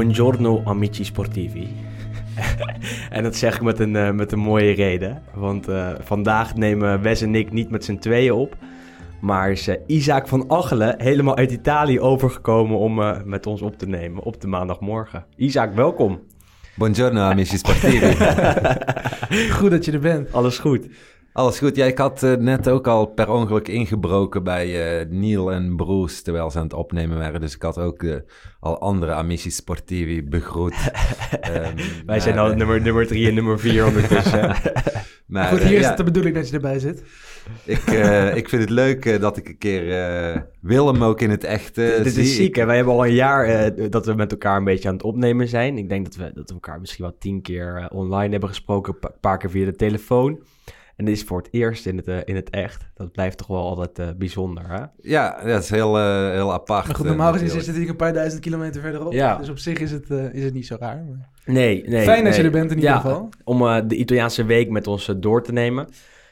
Buongiorno amici sportivi. en dat zeg ik met een, uh, met een mooie reden. Want uh, vandaag nemen Wes en ik niet met z'n tweeën op. Maar is uh, Isaac van Achelen helemaal uit Italië overgekomen om met ons op te nemen op de maandagmorgen. Isaac, welkom. Buongiorno amici sportivi. goed dat je er bent. Alles goed. Alles goed. Ja, ik had uh, net ook al per ongeluk ingebroken bij uh, Neil en Bruce terwijl ze aan het opnemen waren. Dus ik had ook uh, al andere Amici Sportivi begroet. um, Wij zijn al nummer, nummer drie en nummer vier ondertussen. maar, goed, hier is ja. het de bedoeling dat je erbij zit. Ik, ik vind het leuk dat ik een keer Willem ook in het echt Dit zie. is ziek, hè? Wij hebben al een jaar dat we met elkaar een beetje aan het opnemen zijn. Ik denk dat we, dat we elkaar misschien wel tien keer online hebben gesproken. Een paar keer via de telefoon. En dit is voor het eerst in het, uh, in het echt. Dat blijft toch wel altijd uh, bijzonder, hè? Ja, dat is heel, uh, heel apart. Maar goed, normaal gezien zit het een paar duizend kilometer verderop. Ja. Dus op zich is het, is het niet zo raar. Maar... Nee, nee. Fijn nee. dat je er bent in ieder ja, geval. Om de Italiaanse week met ons door te nemen.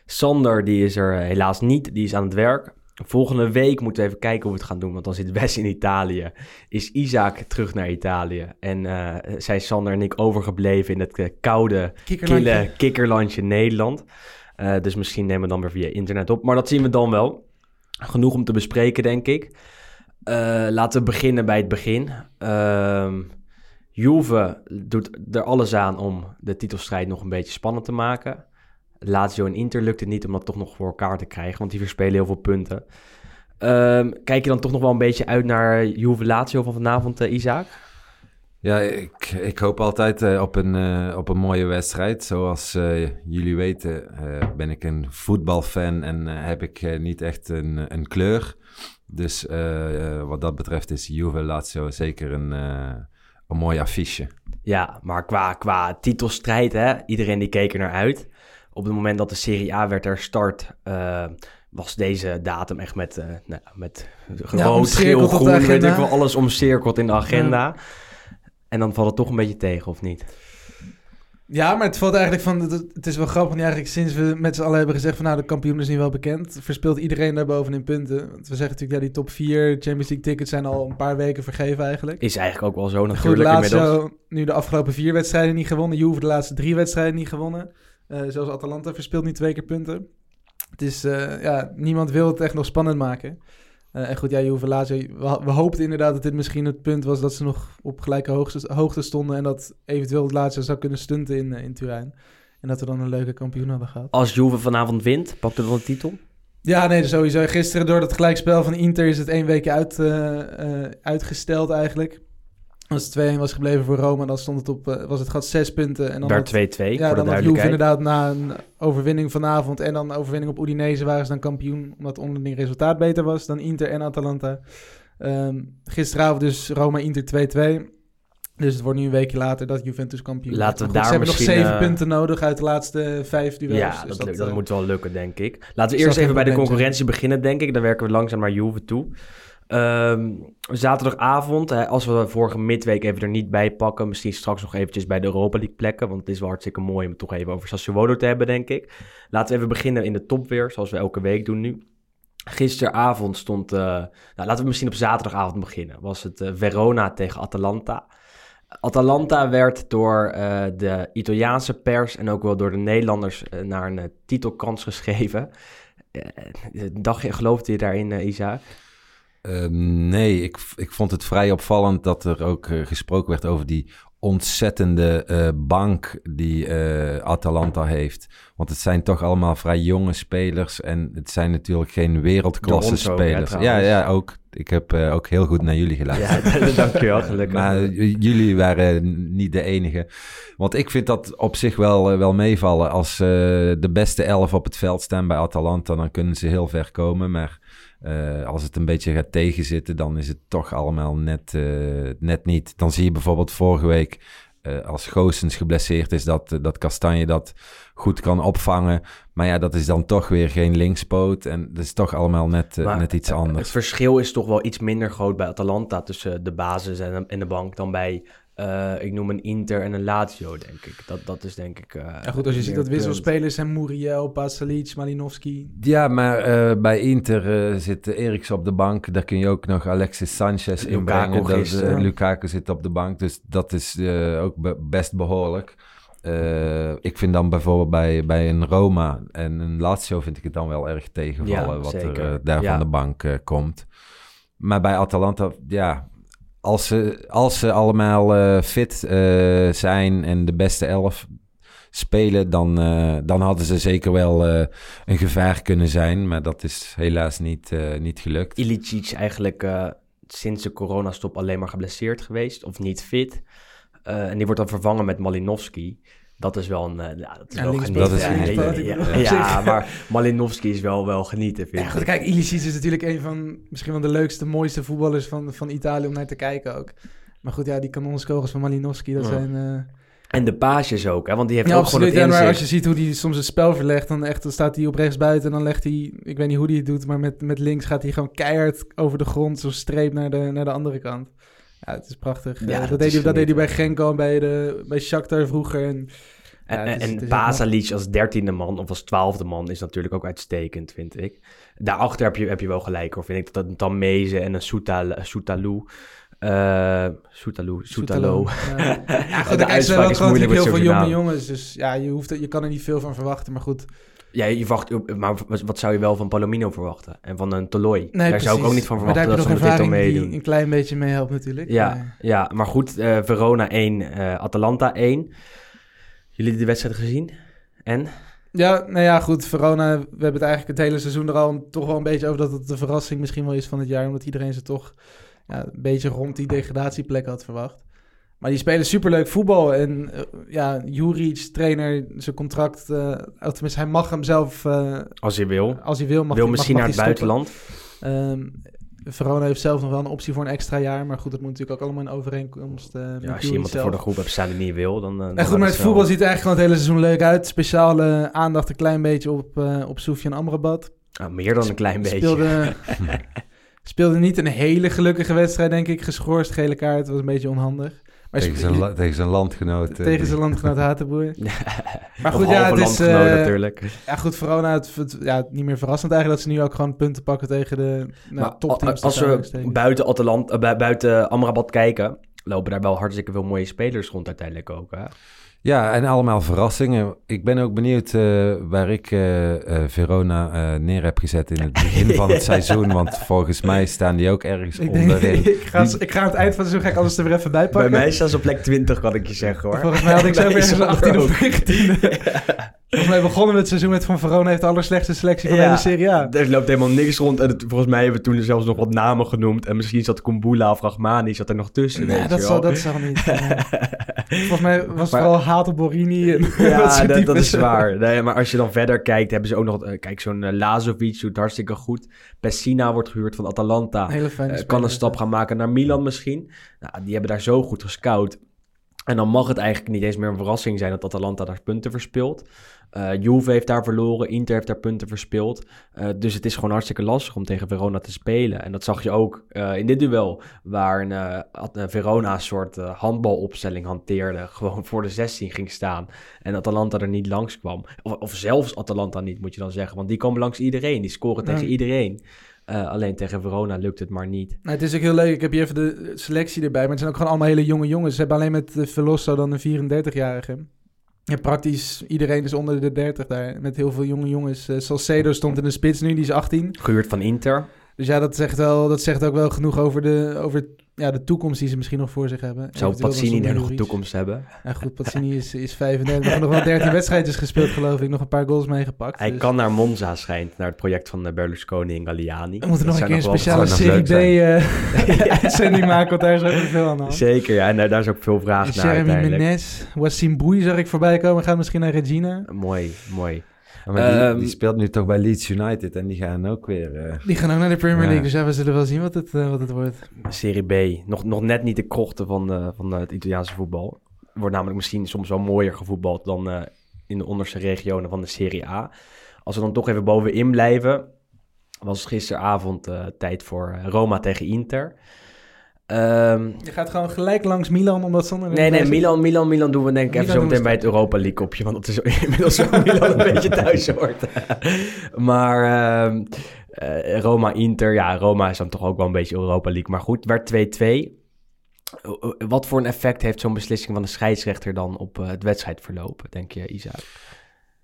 Sander, die is er helaas niet. Die is aan het werk. Volgende week moeten we even kijken hoe we het gaan doen. Want dan zit Wes in Italië. Is Isaac terug naar Italië. En uh, zijn Sander en ik overgebleven in het koude, kille kikkerlandje Nederland. Uh, dus misschien nemen we dan weer via internet op. Maar dat zien we dan wel. Genoeg om te bespreken, denk ik. Uh, laten we beginnen bij het begin. Uh, Juve doet er alles aan om de titelstrijd nog een beetje spannend te maken. Lazio en Inter lukt het niet om dat toch nog voor elkaar te krijgen, want die verspelen heel veel punten. Ehm, kijk je dan toch nog wel een beetje uit naar Juve Lazio van vanavond, uh, Isaac? Ja, ik, ik hoop altijd uh, op, een, uh, op een mooie wedstrijd. Zoals uh, jullie weten ben ik een voetbalfan en heb ik niet echt een, een kleur. Dus wat dat betreft is Juve Lazio zeker een, een mooi affiche. Ja, maar qua, qua titelstrijd, hè, iedereen die keek er naar uit. Op het moment dat de Serie A werd herstart, was deze datum echt met, nou, met rood, ja, geel, groen, weet ik wel, alles omcirkeld in de agenda. Ja. En dan valt het toch een beetje tegen, of niet? Ja, maar het valt eigenlijk van... Het is wel grappig, want eigenlijk sinds we met z'n allen hebben gezegd... van nou, de kampioen is nu wel bekend... verspeelt iedereen daarboven in punten. Want we zeggen natuurlijk, ja, die top 4 Champions League tickets... zijn al een paar weken vergeven eigenlijk. Is eigenlijk ook wel zo natuurlijk Goed, inmiddels. nu de afgelopen vier wedstrijden niet gewonnen. Juve de laatste drie wedstrijden niet gewonnen. Uh, zelfs Atalanta verspeelt nu twee keer punten. Het is, uh, ja, niemand wil het echt nog spannend maken. Uh, en goed, ja, Juve Lazio, we, we, hoopten inderdaad dat dit misschien het punt was dat ze nog op gelijke hoogte, hoogte stonden en dat eventueel het Lazio zou kunnen stunten in, uh, in Turijn. En dat we dan een leuke kampioen hadden gehad. Als Juve vanavond wint, pakt het dan de titel? Ja, nee, sowieso. Gisteren door het gelijkspel van Inter is het één week uit, uh, uitgesteld eigenlijk. Als het 2-1 was gebleven voor Roma, dan stond het op, uh, was het gat zes punten. En dan Werd 2-2, Ja, dan had Juve inderdaad na een overwinning vanavond en dan overwinning op Udinese waren ze dan kampioen. Omdat onderling resultaat beter was dan Inter en Atalanta. Um, gisteravond dus Roma-Inter 2-2. Dus het wordt nu een weekje later dat Juventus kampioen Laten we daar Ze hebben nog zeven uh... punten nodig uit de laatste vijf duels. Ja, dus dat, dat, dat uh, moet wel lukken, denk ik. Laten we eerst even bij de concurrentie beginnen, denk ik. Dan werken we langzaam naar Juve toe. Um, zaterdagavond, hè, als we vorige midweek even er niet bij pakken, misschien straks nog eventjes bij de Europa League plekken, want het is wel hartstikke mooi om het toch even over Sassuolo te hebben, denk ik. Laten we even beginnen in de top weer, zoals we elke week doen nu. Gisteravond stond, uh, nou laten we misschien op zaterdagavond beginnen, was het uh, Verona tegen Atalanta. Atalanta werd door uh, de Italiaanse pers en ook wel door de Nederlanders naar een titelkans geschreven. je, geloofde je daarin, Isaac? Uh, nee, ik, ik vond het vrij opvallend dat er ook uh, gesproken werd over die ontzettende uh, bank die Atalanta heeft. Want het zijn toch allemaal vrij jonge spelers en het zijn natuurlijk geen wereldklasse spelers. Ook, ja, ja, ook. Ik heb ook heel goed naar jullie geluisterd. Ja, dankjewel, gelukkig. maar jullie waren niet de enige. Want ik vind dat op zich wel, wel meevallen. Als de beste elf op het veld staan bij Atalanta, dan kunnen ze heel ver komen. Maar uh, als het een beetje gaat tegenzitten, dan is het toch allemaal net, uh, net niet. Dan zie je bijvoorbeeld vorige week, uh, als Goossens geblesseerd is, dat, dat Kastanje dat goed kan opvangen. Maar ja, dat is dan toch weer geen linkspoot. En dat is toch allemaal net, net iets anders. Het verschil is toch wel iets minder groot bij Atalanta tussen de basis en, en de bank dan bij Eh, ik noem een Inter en een Lazio, denk ik. Dat, dat is denk ik... eh, Ja, goed, als je ziet dat wisselspelers zijn Muriel, Pasalic, Malinowski. Ja, maar eh, bij Inter eh, zit Eriks op de bank. Daar kun je ook nog Alexis Sanchez Lukaku inbrengen. Dat, Lukaku zit op de bank, dus dat is eh, ook be- best behoorlijk. Eh, ik vind dan bijvoorbeeld bij, bij een Roma en een Lazio vind ik het dan wel erg tegenvallen Ja, wat zeker. er eh, daar Ja. van de bank eh, komt. Maar bij Atalanta, ja, als ze, als ze allemaal eh, fit eh, zijn en de beste elf spelen, dan, eh, dan hadden ze zeker wel een gevaar kunnen zijn. Maar dat is helaas niet, niet gelukt. Ilicic eigenlijk sinds de coronastop alleen maar geblesseerd geweest of niet fit. En die wordt dan vervangen met Malinowski. Dat is wel een... eh, ja, dat is Ja, wel genieten. dat is ja, ja, maar Malinowski is wel, wel genieten, vind ik. goed, kijk, Ilicic is natuurlijk een van misschien wel de leukste, mooiste voetballers van, van Italië om naar te kijken ook. Maar goed, ja, die kanonskogels van Malinowski, dat zijn... eh, En de paasjes ook, hè? Want die heeft Ja, ook gewoon het Ja, maar inzicht. als je ziet hoe hij soms het spel verlegt, dan, echt, dan staat hij op rechts buiten en dan legt hij, ik weet niet hoe hij het doet, maar met, met links gaat hij gewoon keihard over de grond, zo'n streep naar de, naar de andere kant. Ja, het is prachtig. Ja, dat dat, deed hij, dat deed hij bij. Genko en bij, de, bij Shakhtar vroeger. En, En, Ja, is- en Pasalic als dertiende man of als twaalfde man is natuurlijk ook uitstekend, vind ik. Daarachter heb je, heb je wel gelijk, hoor. Vind ik dat een Tameze en een Soutalo... Soutalu, Soutalo. Ja, ja goed, De uitspraak is moeilijk heel veel jonge jongens. Dus ja, je, hoeft, je kan er niet veel van verwachten. Maar goed, Ja, je wacht, maar wat, zou je wel van Palomino verwachten? En van een Toloi? nee, Daar zou ik ook niet van Maar daar verwachten heb dat je ze nog dit al ervaring meedoen. een klein beetje meehelpt natuurlijk. Ja, Maar- ja, maar goed, eh, Verona 1, eh, Atalanta 1. Jullie de wedstrijd gezien? En? Ja, nou ja, goed. Verona, we hebben het eigenlijk het hele seizoen er al toch wel een beetje over dat het de verrassing misschien wel is van het jaar. Omdat iedereen ze toch ja, een beetje rond die degradatieplek had verwacht. Maar die spelen superleuk voetbal. En eh, ja, Juric, trainer, zijn contract, of tenminste hij mag hem zelf, eh, Als je wil. als hij wil, mag wil hij, misschien mag, naar het hij stoppen. buitenland. Ehm, Verona heeft zelf nog wel een optie voor een extra jaar. Maar goed, dat moet natuurlijk ook allemaal in overeenkomst met Ja, als je iemand zelf. voor de groep hebt staan die niet wil, dan... En goed, maar het voetbal ziet er eigenlijk gewoon het hele seizoen leuk uit. Speciale aandacht een klein beetje op, eh op Soufiane Amrabat. Ah, meer dan een klein beetje. Speelde, speelde niet een hele gelukkige wedstrijd, denk ik. Geschorst, gele kaart, was een beetje onhandig. Maar Tegen zijn, la- tegen zijn landgenoot. eh, tegen die- zijn landgenoot Hatenboer. Maar goed, ja, het is, eh, natuurlijk. Ja, goed, Verona, het, het- ja, niet meer verrassend eigenlijk dat ze nu ook gewoon punten pakken tegen de nou, Maar topteams. als we buiten, Atalant, eh, bu- buiten Amrabat kijken, lopen daar wel hartstikke veel mooie spelers rond uiteindelijk ook. Hè? Ja, en allemaal verrassingen. Ik ben ook benieuwd eh, waar ik eh, eh, Verona eh, neer heb gezet in het begin van het seizoen. Want volgens mij staan die ook ergens Ik, denk, onderin. ik, ga, ik ga aan het eind van het seizoen ga ik alles er weer even bij Bij pakken. mij staan ze op plek 20, kan ik je zeggen hoor. Volgens mij had ik zo Bij weer Sander 18 ook. of 19. Volgens mij begonnen we het seizoen met Van Verona heeft de allerslechtste selectie van Ja, de hele Serie A. Er loopt helemaal niks rond. En het- volgens mij hebben we toen zelfs nog wat namen genoemd. En misschien zat Kumbula of Rachmani zat er nog tussen. Nee, weet dat je zal, wel. dat zal niet. eh. Volgens mij was het vooral haat op Borini. En Ja, dat, is waar. Nee, maar als je dan verder kijkt, hebben ze ook nog... eh, kijk, zo'n eh, Lazovic doet hartstikke goed. Pessina wordt gehuurd van Atalanta. Hele speler, kan een stap gaan maken naar Milan misschien. Nou, die hebben daar zo goed gescout. En dan mag het eigenlijk niet eens meer een verrassing zijn dat Atalanta daar punten verspeelt. Eh Juve heeft daar verloren, Inter heeft daar punten verspeeld. Eh, dus het is gewoon hartstikke lastig om tegen Verona te spelen. En dat zag je ook eh, in dit duel, waar een, Verona een soort handbalopstelling hanteerde. Gewoon voor de 16 ging staan. En Atalanta er niet langs kwam. Of, of zelfs Atalanta niet, moet je dan zeggen. Want die komen langs iedereen, die scoren Ja. tegen iedereen. Eh, alleen tegen Verona lukt het maar niet. Nou, het is ook heel leuk. Ik heb hier even de selectie erbij. Maar het zijn ook gewoon allemaal hele jonge jongens. Ze hebben alleen met uh, Veloso dan een 34-jarige. Ja, praktisch iedereen is onder de 30 daar. Met heel veel jonge jongens. Uh, Salcedo stond in de spits nu, die is 18. Gehuurd van Inter. Dus ja, dat zegt, wel, dat zegt ook wel genoeg over, de, over ja, de toekomst die ze misschien nog voor zich hebben. Zou Pazzini er nog een toekomst hebben? Ja, goed, Pazzini is, is 35. We hebben nog wel 13 wedstrijdjes gespeeld, geloof ik. Nog een paar goals meegepakt. Hij dus- kan naar Monza schijnt, naar het project van eh, Berlusconi en Galliani. We moeten nog een keer een speciale Serie zou B nog eh, maken, want daar is ook veel aan. Zeker, ja. En daar is ook veel vraag naar Jeremy. Menez, Wassim Boei zag ik voorbij komen. Gaat misschien naar Regina. Mooi, mooi. Ja, maar die, Ehm, die speelt nu toch bij Leeds United en die gaan ook weer... eh, Die gaan ook naar de Premier Ja. League. Dus ja, we zullen wel zien wat het, eh, wat het wordt. Serie B. Nog, nog net niet de krochten van, eh, van het Italiaanse voetbal. Wordt namelijk misschien soms wel mooier gevoetbald dan eh, in de onderste regionen van de Serie A. Als we dan toch even bovenin blijven, was het gisteravond eh, tijd voor eh, Roma tegen Inter. Ehm, Je gaat gewoon gelijk langs Milan, omdat zonder... nee, nee, Milan, Milan, Milan doen we denk ik even zo meteen bij het Europa League kopje. Want dat is inmiddels zo Milan een beetje thuis hoort. maar ehm, eh, Roma-Inter, ja, Roma is dan toch ook wel een beetje Europa League. Maar goed, werd 2-2. Wat voor een effect heeft zo'n beslissing van de scheidsrechter dan op eh, het wedstrijdverloop, denk je, Isaac?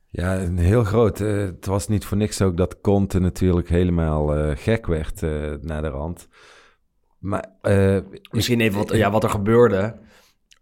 Ja, een heel groot. Eh, het was niet voor niks ook dat Conte natuurlijk helemaal eh, gek werd eh naar de rand. Maar eh, Misschien even wat, ja, wat er gebeurde.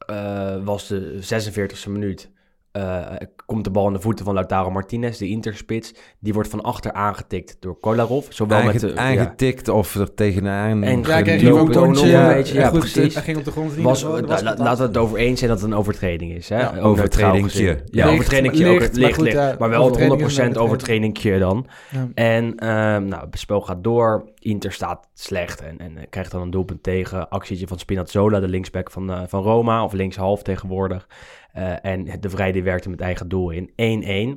eh, was de 46e minuut. Eh, komt de bal in de voeten van Lautaro Martinez, de interspits. Die wordt van achter aangetikt door Kolarov. Zowel aange- met de, ja, aangetikt of er tegenaan En Ja, een ook toontje. nog een Ja, beetje, ja, goed, precies. Hij ging op de grond. was, la- laten we het over eens zijn dat het een overtreding is. Hè? Ja. Ja, Licht, overtredingje. licht, ook, maar licht, goed, licht. ja, maar wel het overtreding is 100% een overtredingje dan. Ja. En ehm, nou, het spel gaat door. Inter staat slecht en, en eh, krijgt dan een doelpunt tegen. Actietje van Spinazzola, de linksback van, eh, van Roma. Of linkshalf tegenwoordig. Eh, en de Vrij werkte met eigen doel in.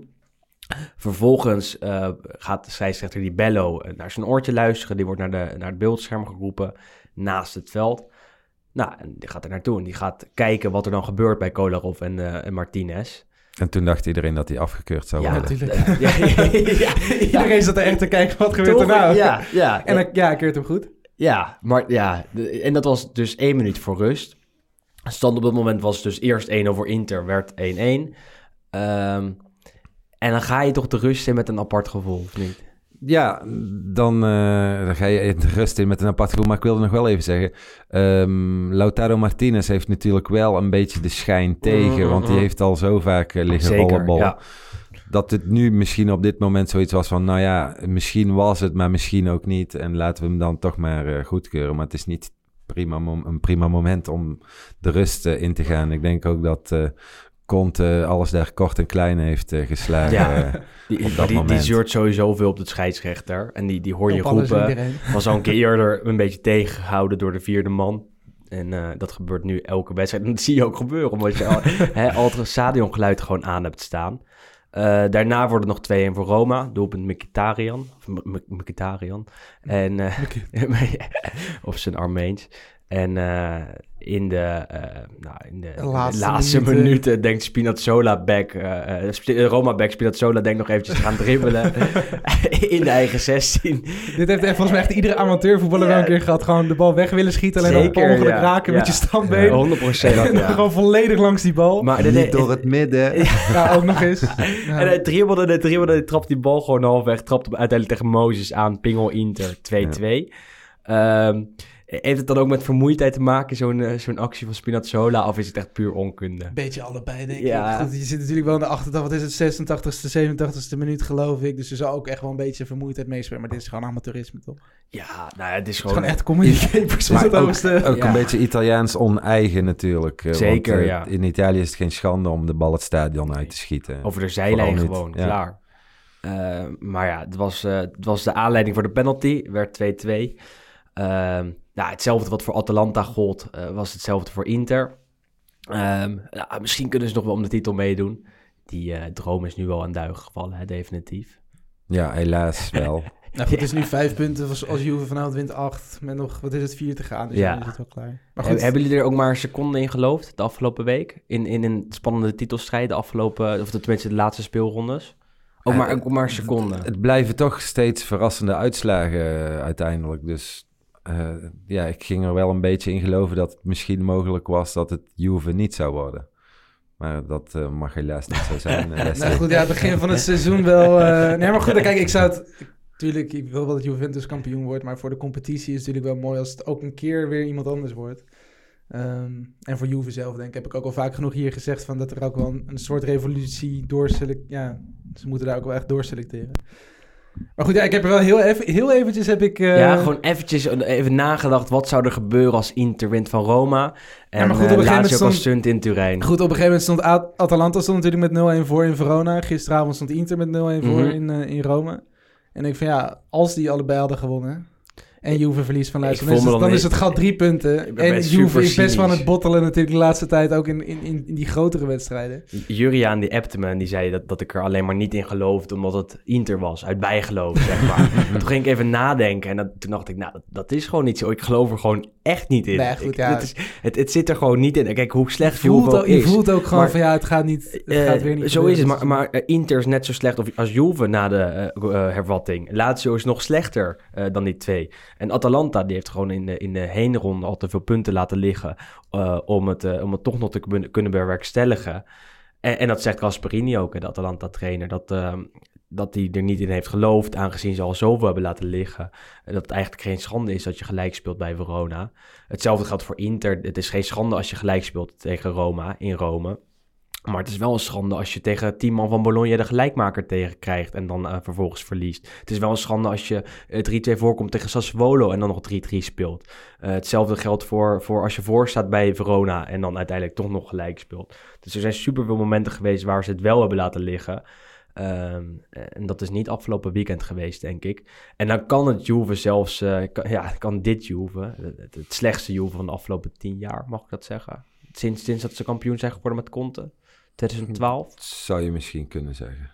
1-1. Vervolgens eh, gaat de scheidsrechter die Bello eh, naar zijn oortje luisteren. Die wordt naar, de, naar het beeldscherm geroepen naast het veld. Nou, en die gaat er naartoe en die gaat kijken wat er dan gebeurt bij Kolarov en, eh, en Martinez. En toen dacht iedereen dat hij afgekeurd zou Ja, worden. natuurlijk. ja, ja, ja, Iedereen zat er echt te kijken, wat gebeurt er nou? Ja, ja. En dan, ja, ik keert hem goed. Ja, maar ja, de- en dat was dus één minuut voor rust. Stand op dat moment was dus eerst 1 over Inter, werd 1-1. Ehm, en dan ga je toch de rust in met een apart gevoel, of niet? Ja, dan, eh, dan ga je in de rust in met een apart gevoel. Maar ik wilde nog wel even zeggen... ehm, Lautaro Martinez heeft natuurlijk wel een beetje de schijn tegen. Mhm, Want die mhm. heeft al zo vaak eh, liggen Zeker, ja. Dat het nu misschien op dit moment zoiets was van... Nou ja, misschien was het, maar misschien ook niet. En laten we hem dan toch maar eh, goedkeuren. Maar het is niet prima een prima moment om de rust eh, in te gaan. Ik denk ook dat... eh Conte alles daar kort en klein heeft eh, geslagen. Ja. Eh, Die, Op dat die, die moment. zeurt sowieso veel op de scheidsrechter. En die, die hoor je roepen. Was al een keer eerder een beetje tegengehouden door de vierde man. En eh, dat gebeurt nu elke wedstrijd. En dat zie je ook gebeuren, omdat je al, hè, altijd een stadiongeluid gewoon aan hebt staan. Eh, daarna worden nog 2-1 voor Roma. Doelpunt Mkhitaryan. Of Mkhitaryan. En, eh, of zijn Armeens. En eh, in de, eh, nou, in de, De laatste laatste, minuten. minuten. denkt Spinazzola back, eh, eh, Sp- Roma back Spinazzola denkt nog eventjes te gaan dribbelen in de eigen 16. Dit heeft volgens mij echt iedere amateurvoetballer wel een keer gehad. Gewoon de bal weg willen schieten, alleen dan Zeker, per ongeluk ja. raken met je standbeen. 100 procent. En dan gewoon volledig langs die bal. Maar niet door het midden. ja, ook nog eens. Ja. En hij dribbelde, hij dribbelde, hij trapt die bal gewoon halfweg. Trapt hem uiteindelijk tegen Mozes aan. Pingel Inter 2-2. Ehm, heeft het dan ook met vermoeidheid te maken, zo'n eh, zo'n actie van Spinazzola? Of is het echt puur onkunde? Beetje allebei, denk ik. Je zit natuurlijk wel in de 88, wat is het, 86ste, 87ste minuut, geloof ik. Dus er zal ook echt wel een beetje vermoeidheid meespelen. Maar dit is gewoon amateurisme, toch? Het Ja, nou ja, het is is gewoon... gewoon echt. Maar is het ook- hoogste. Ook Ja. een beetje Italiaans oneigen natuurlijk. eh, Zeker, want, eh, ja. In Italië is het geen schande om de bal het stadion uit te schieten. Over de zijlijn gewoon, ja. klaar. Maar ja, het was, het was de aanleiding voor de penalty. Werd 2-2. Nou, hetzelfde wat voor Atalanta gold, eh, was hetzelfde voor Inter. Ehm, ja, misschien kunnen ze nog wel om de titel meedoen. Die eh, droom is nu wel aan duigen gevallen, hè, definitief. Ja, helaas wel. Nou goed, het is nu vijf punten. Als, als Juve vanavond wint acht. Met nog, wat is het, vier te gaan. Dus Ja. dan is het wel klaar. Maar Heb- goed, hebben jullie er ook maar een seconde in geloofd de afgelopen week? In, in een spannende titelstrijd, de afgelopen, of tenminste de laatste speelrondes? Ook Ja, maar, ook maar een seconde. Het blijven toch steeds verrassende uitslagen eh, uiteindelijk. Dus eh, ja, ik ging er wel een beetje in geloven dat het misschien mogelijk was dat het Juve niet zou worden. Maar dat eh, mag helaas niet zo zijn. eh, nou goed, ja, het begin van het seizoen wel... nee, maar goed, kijk, ik zou het... Tuurlijk, ik wil wel dat Juventus kampioen wordt. Maar voor de competitie is het natuurlijk wel mooi als het ook een keer weer iemand anders wordt. Ehm, en voor Juve zelf, denk ik, heb ik ook al vaak genoeg hier gezegd... Van dat er ook wel een, een soort revolutie doorselect... Ja, ze moeten daar ook wel echt doorselecteren. Maar goed, ja, ik heb er wel heel, even, heel eventjes heb ik... eh, ja, gewoon eventjes even nagedacht. Wat zou er gebeuren als Inter wint van Roma? En maar goed, op eh, een gegeven Lazio moment kan stond- stunt in Turijn. Goed, op een gegeven moment stond Atalanta stond natuurlijk met 0-1 voor in Verona. Gisteravond stond Inter met 0-1 voor Mhm. in, eh, in Rome. En ik van ja, als die allebei hadden gewonnen. En Juve verliest van Lazio. Ik Dan, is dan dan is het gat drie punten. En best Juve is best van het bottelen natuurlijk de laatste tijd. Ook in, in, in, die grotere wedstrijden. Juriaan die appte me en die zei dat, dat ik er alleen maar niet in geloofde omdat het Inter was, uit bijgeloof, zeg maar. En toen ging ik even nadenken en dat, toen dacht ik, nou, dat, dat is gewoon niet zo. Ik geloof er gewoon echt niet in. Nee, goed, Ik- ja. het, is, het, het zit er gewoon niet in. Kijk, hoe Je slecht voelt, Juve ook, ook je is. voelt ook gewoon Maar- van ja, het gaat, niet, het Eh, gaat weer niet Zo is het, maar, maar eh, Inter is net zo slecht of- als Juve na de eh, hervatting. Lazio is nog slechter dan die twee. En Atalanta die heeft gewoon in de, in de heenronde al te veel punten laten liggen eh, om, het, eh, om het toch nog te kun- kunnen bewerkstelligen. En, en dat zegt Gasperini ook, de Atalanta-trainer, dat, ehm, dat hij er niet in heeft geloofd, aangezien ze al zoveel hebben laten liggen. En dat het eigenlijk geen schande is dat je gelijk speelt bij Verona. Hetzelfde geldt voor Inter. Het is geen schande als je gelijk speelt tegen Roma in Rome. Maar het is wel een schande als je tegen tien man van Bologna de gelijkmaker tegen krijgt en dan eh, vervolgens verliest. Het is wel een schande als je eh, 3-2 voorkomt tegen Sassuolo en dan nog 3-3 speelt. Eh, hetzelfde geldt voor, voor als je voor staat bij Verona en dan uiteindelijk toch nog gelijk speelt. Dus er zijn superveel momenten geweest waar ze het wel hebben laten liggen. Ehm, en dat is niet afgelopen weekend geweest, denk ik. En dan kan het Juve zelfs, eh, kan, ja, kan dit Juve, het, het slechtste Juve van de afgelopen tien jaar, mag ik dat zeggen? Sinds, sinds dat ze kampioen zijn geworden met Conte, 2012 Zou je misschien kunnen zeggen.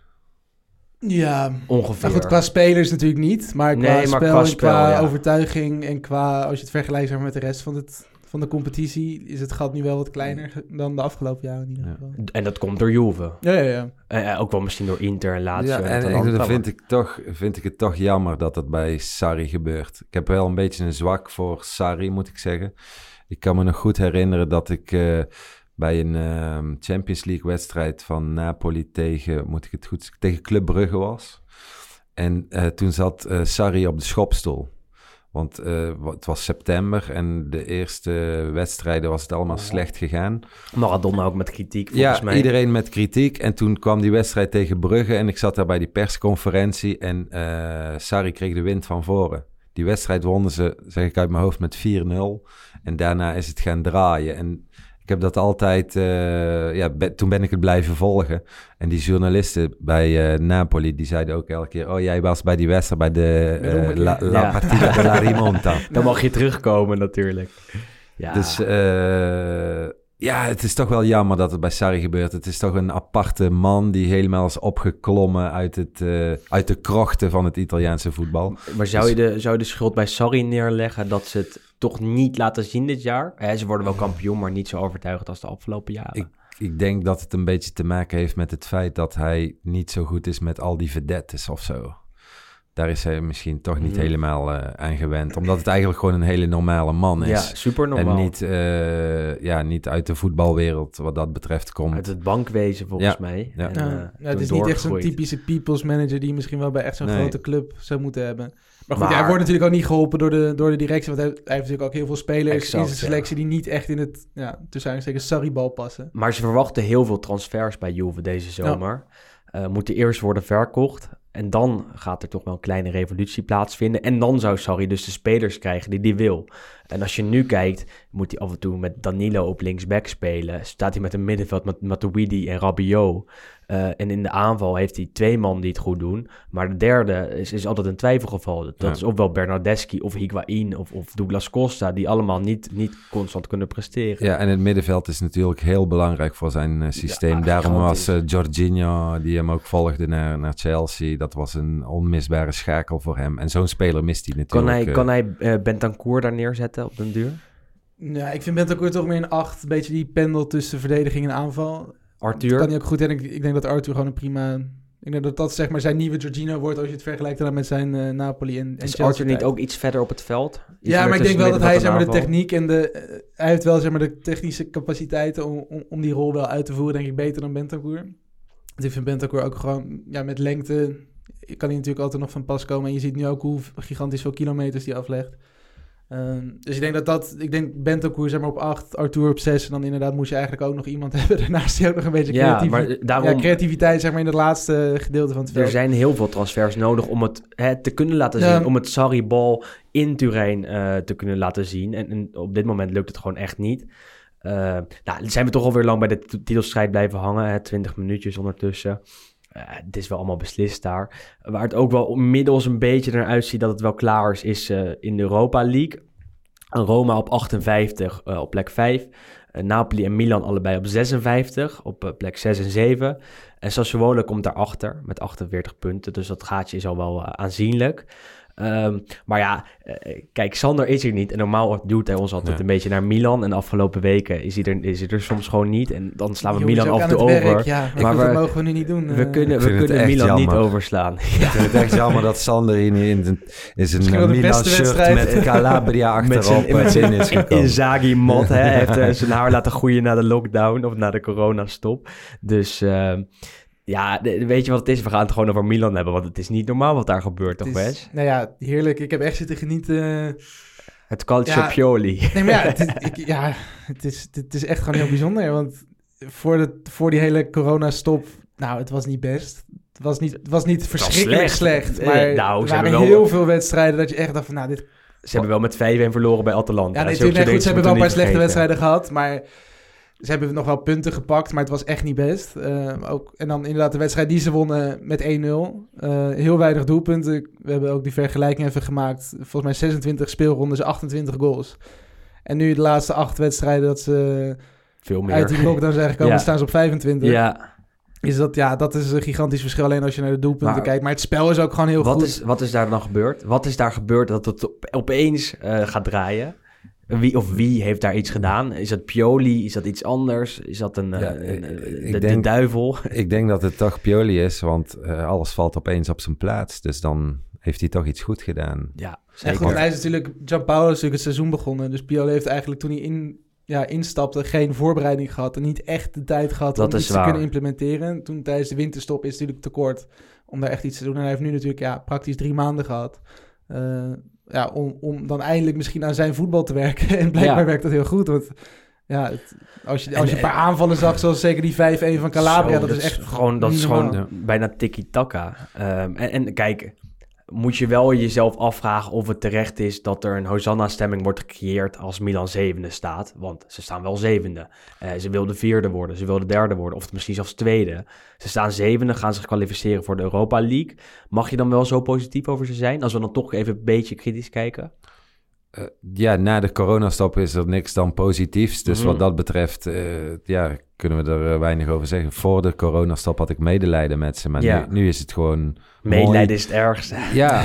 Ja, ongeveer. maar goed, qua spelers natuurlijk niet. Maar qua Nee, maar spel qua en spel, qua ja. overtuiging en qua, als je het vergelijkt zeg maar, met de rest van, het, van de competitie, is het gat nu wel wat kleiner dan de afgelopen jaren in ieder Ja. geval. En dat komt door Juve. Ja, ja, ja. Eh, eh, ook wel misschien door Inter en Lazio. ja, en en dan vind ik, toch, vind ik het toch jammer dat dat bij Sarri gebeurt. Ik heb wel een beetje een zwak voor Sarri, moet ik zeggen. Ik kan me nog goed herinneren dat ik eh, bij een ehm, Champions League wedstrijd van Napoli tegen, moet ik het goed zeggen, tegen Club Brugge was. En eh, toen zat eh, Sarri op de schopstoel. Want eh, het was september en de eerste wedstrijden was het allemaal slecht gegaan. Maradona ook met kritiek, volgens Ja, mij. iedereen met kritiek. En toen kwam die wedstrijd tegen Brugge en ik zat daar bij die persconferentie en Sarri kreeg de wind van voren. Die wedstrijd wonnen ze, zeg ik uit mijn hoofd, met 4-0. En daarna is het gaan draaien. En heb dat altijd, eh, ja, be- toen ben ik het blijven volgen. En die journalisten bij eh, Napoli, die zeiden ook elke keer... Oh, jij was bij die wedstrijd, bij de omgekeerd. La, La Ja. Partita de la Rimonta. Dan mag je terugkomen natuurlijk. Ja, Dus ja, het is toch wel jammer dat het bij Sarri gebeurt. Het is toch een aparte man die helemaal is opgeklommen uit, het, eh, uit de krochten van het Italiaanse voetbal. maar zou je, de, zou je de schuld bij Sarri neerleggen dat ze het toch niet laten zien dit jaar? Eh, ze worden wel kampioen, maar niet zo overtuigend als de afgelopen jaren. Ik, ik denk dat het een beetje te maken heeft met het feit dat hij niet zo goed is met al die vedettes of zo. Daar is hij misschien toch niet Mhm. helemaal eh, aan gewend. Omdat het eigenlijk gewoon een hele normale man is. ja, super normaal. en niet, eh, ja, niet uit de voetbalwereld wat dat betreft komt. Uit het bankwezen volgens Ja, mij. ja. En, Ja, eh, het is niet echt zo'n typische people's manager die je misschien wel bij echt zo'n Nee. grote club zou moeten hebben. Maar goed, Maar- hij wordt natuurlijk ook niet geholpen door de, door de directie. Want hij, hij heeft natuurlijk ook heel veel spelers Exact, in zijn selectie die niet echt in het, ja, tussen Sarri-bal passen. Maar ze verwachten heel veel transfers bij Juve deze zomer. Eh, moeten eerst worden verkocht. En dan gaat er toch wel een kleine revolutie plaatsvinden. En dan zou Sarri dus de spelers krijgen die hij wil. En als je nu kijkt, moet hij af en toe met Danilo op linksback spelen. Staat hij met een middenveld met Matuidi en Rabiot. Eh, en in de aanval heeft hij twee man die het goed doen. Maar de derde is, is altijd een twijfelgeval. Dat Ja. is ofwel Bernardeschi of Higuain of, of Douglas Costa... die allemaal niet, niet constant kunnen presteren. Ja, en het middenveld is natuurlijk heel belangrijk voor zijn eh, systeem. Ja, Daarom was eh Jorginho, die hem ook volgde naar, naar Chelsea, dat was een onmisbare schakel voor hem. En zo'n speler mist hij Kan natuurlijk. hij, kan hij eh, Bentancur daar neerzetten op den duur? Ja, ik vind Bentancur toch meer een acht. Een beetje die pendel tussen verdediging en aanval. Arthur? Kan hij ook goed. En ik, ik denk dat Arthur gewoon een prima... Ik denk dat dat zeg maar zijn nieuwe Jorginho wordt als je het vergelijkt dan met zijn eh, Napoli en, en is Chelsea Arthur niet ook iets verder op het veld? Iets Ja, maar ik denk wel dat hij zeg maar, de techniek en de... eh, hij heeft wel zeg maar, de technische capaciteiten om, om, om die rol wel uit te voeren, denk ik, beter dan Bentancur. Ik vind Bentancur ook gewoon ja, met lengte... Kan hij natuurlijk altijd nog van pas komen. En je ziet nu ook hoe gigantisch veel kilometers die aflegt. Ehm, dus ik denk dat dat... Ik denk Bentancur zeg maar op 8, Arthur op 6. En dan inderdaad moest je eigenlijk ook nog iemand hebben daarnaast die ook nog een beetje Ja, creatief, maar daarom... ja, creativiteit zeg maar in het laatste gedeelte van het veld. Er zijn heel veel transfers nodig om het hè, te kunnen laten zien. Ja. Om het Sarri-bal in Turijn eh, te kunnen laten zien. En, en op dit moment lukt het gewoon echt niet. Eh nou, zijn we toch alweer lang bij de titelstrijd blijven hangen. Hè? 20 minuutjes ondertussen. Eh, het is wel allemaal beslist daar. Waar het ook wel inmiddels een beetje naar uitziet dat het wel klaar is, is eh, in de Europa League. Roma op 58 eh, op plek 5. Eh, Napoli en Milan allebei op 56 op plek 6 en 7. En Sassuolo komt daarachter met 48 punten. Dus dat gaatje is al wel aanzienlijk. Ehm, maar ja, eh, kijk, Sander is er niet. En normaal duwt hij ons altijd Ja. een beetje naar Milan. En de afgelopen weken is hij er, is hij er soms gewoon niet. En dan slaan we Milan af en toe over. werk, Ja, ik Maar dat we- mogen we nu niet doen. We eh. kunnen, we kunnen Milan niet overslaan. Ik vind het echt jammer dat Sander in, zijn- in zijn Misschien wel de Milan beste shirt wedstrijd. met Calabria achterop met eh, zijn in is gekomen. Inzaghi-mat. hè. Hij heeft eh, zijn haar laten groeien na de lockdown of na de coronastop. Dus ehm, ja, weet je wat het is? We gaan het gewoon over Milan hebben. Want het is niet normaal wat daar gebeurt, toch Wes? Nou ja, heerlijk. Ik heb echt zitten genieten. Het Calcio Ja. Pioli. Nee, maar ja, het is, ik, ja het, is, het is echt gewoon heel bijzonder. Want voor, de, voor die hele coronastop, nou, het was niet best. Het was niet, het was niet verschrikkelijk slecht. slecht. Eh, maar nou, er waren wel- heel veel wedstrijden dat je echt dacht van, nou, dit... Ze hebben wel met 5-1 verloren bij Atalanta. Ja, nee, Zulke natuurlijk, nee, goed, ze hebben wel een paar slechte wedstrijden gehad. Maar ze hebben nog wel punten gepakt, maar het was echt niet best. Eh, ook, en dan inderdaad de wedstrijd die ze wonnen met 1-0. Eh, heel weinig doelpunten. We hebben ook die vergelijking even gemaakt. Volgens mij 26 speelrondes, 28 goals. En nu de laatste acht wedstrijden dat ze Veel uit meer. die lockdown zijn gekomen, Ja. staan ze op 25. Ja, Is dat, ja, dat is een gigantisch verschil alleen als je naar de doelpunten Maar- kijkt. Maar het spel is ook gewoon heel wat goed. is, wat is daar dan gebeurd? Wat is daar gebeurd dat het op- opeens eh, gaat draaien? Wie of wie heeft daar iets gedaan? Is dat Pioli? Is dat iets anders? Is dat een, eh, Ja, een- ik de, duivel? Ik denk dat het toch Pioli is, want eh, alles valt opeens op zijn plaats. Dus dan heeft hij toch iets goed gedaan. Ja, zeker. goed, hij is natuurlijk... Gianpaolo is natuurlijk het seizoen begonnen. Dus Pioli heeft eigenlijk toen hij in, ja, instapte geen voorbereiding gehad. En niet echt de tijd gehad Dat om is iets waar. te kunnen implementeren. Toen tijdens de winterstop is het natuurlijk tekort om daar echt iets te doen. En hij heeft nu natuurlijk ja, praktisch drie maanden gehad. eh, ja, om, om dan eindelijk misschien aan zijn voetbal te werken. En blijkbaar Ja. werkt dat heel goed. Want ja, het- als, je, als je En- een paar aanvallen zag, zoals zeker die 5-1 van Calabria, Zo, dat, is echt gewoon, dat is gewoon normaal. bijna tiki-taka. Ehm, en, en kijk, moet je wel jezelf afvragen of het terecht is dat er een Hosanna-stemming wordt gecreëerd als Milan zevende staat. Want ze staan wel zevende. Eh, ze wilden vierde worden, ze wilden derde worden, of misschien zelfs tweede. Ze staan zevende, gaan zich kwalificeren voor de Europa League. Mag je dan wel zo positief over ze zijn? Als we dan toch even een beetje kritisch kijken. Eh, ja, na de coronastop is er niks dan positiefs. Dus Mhm. wat dat betreft, eh, ja, kunnen we er eh, weinig over zeggen. Voor de coronastop had ik medelijden met ze, maar Ja. nu, nu is het gewoon... Medelijden is het ergste. Ja,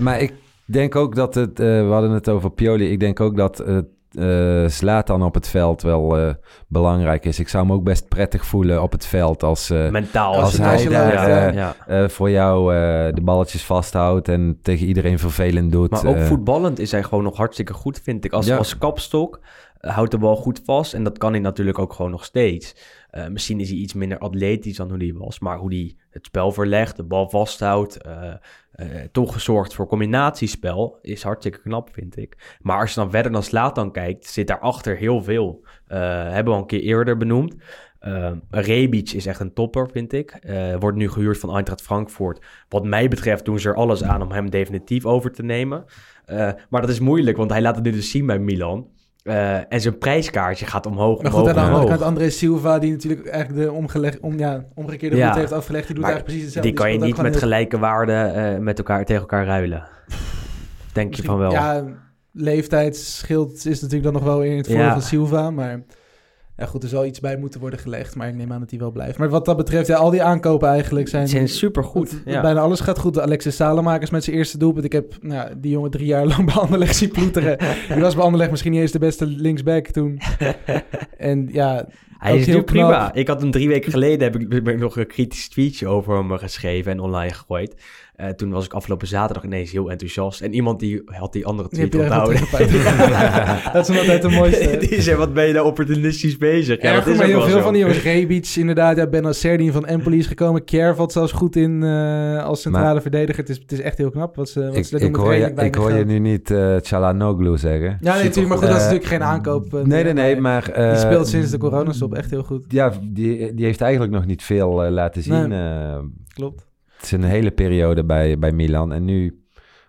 maar ik denk ook dat het... we hadden het over Pioli. Ik denk ook dat het eh Zlatan op het veld wel eh, belangrijk is. Ik zou hem ook best prettig voelen op het veld als... eh, Mentaal. als hij daar, eh, ja. eh, voor jou eh, de balletjes vasthoudt en tegen iedereen vervelend doet. Maar ook voetballend is hij gewoon nog hartstikke goed, vind ik. Als, Ja. als kapstok houdt de bal goed vast. En dat kan hij natuurlijk ook gewoon nog steeds. Eh, misschien is hij iets minder atletisch dan hoe hij was. Maar hoe hij het spel verlegt, de bal vasthoudt... eh, toch gezorgd voor combinatiespel is hartstikke knap, vind ik. Maar als je dan verder dan Slatan kijkt, zit daarachter heel veel. Eh, hebben we al een keer eerder benoemd. Uh, Rebic is echt een topper, vind ik. Eh, wordt nu gehuurd van Eintracht Frankfurt. Wat mij betreft doen ze er alles aan om hem definitief over te nemen. Maar dat is moeilijk, want hij laat het nu dus zien bij Milan. Uh, en zijn prijskaartje gaat omhoog, Maar omhoog, goed, aan de andere omhoog. kant André Silva, die natuurlijk eigenlijk de omgeleg, om, ja, omgekeerde Ja. route heeft afgelegd, die doet eigenlijk precies hetzelfde. Die kan je niet met gelijke waarden uh, met elkaar, tegen elkaar ruilen. Denk je van wel. Ja, leeftijdsschild is natuurlijk dan nog wel in het voordeel Ja. van Silva, maar ja, goed, er zal iets bij moeten worden gelegd, maar ik neem aan dat hij wel blijft. Maar wat dat betreft, ja, al die aankopen eigenlijk zijn... Zijn supergoed. Ja. Bijna alles gaat goed. Alexis Salemakers met zijn eerste doelpunt. Ik heb nou, die jongen drie jaar lang bij Anderlecht zien ploeteren. die was bij Anderlecht misschien niet eens de beste linksback toen. en ja, Hij is nu prima. Ik had hem drie weken geleden heb ik, heb ik nog een kritisch tweetje over hem geschreven en online gegooid. Eh, toen was ik afgelopen zaterdag ineens heel enthousiast. En iemand die had die andere die tweet onthouden. teruggepakt. dat is nog altijd de mooiste. die zei, wat ben je nou opportunistisch bezig? Ja, dat goed, is maar ook heel veel zo. van die jongens. Rebic, inderdaad. Ja, Ben Asser, die van Empoli is gekomen. Valt zelfs goed in eh, als centrale Maar- verdediger. Het is, het is echt heel knap wat ze, wat ik, ze daar ik, met hoor je, ik hoor je nu niet eh Chalanoglu zeggen. Ja, nee, natuurlijk. Maar goed, dat is natuurlijk geen aankoop. Nee, nee, nee, maar... Die speelt sinds de coronastop echt heel goed. Ja, die, die heeft eigenlijk nog niet veel laten zien. Nee. Klopt. Een hele periode bij, bij Milan. En nu,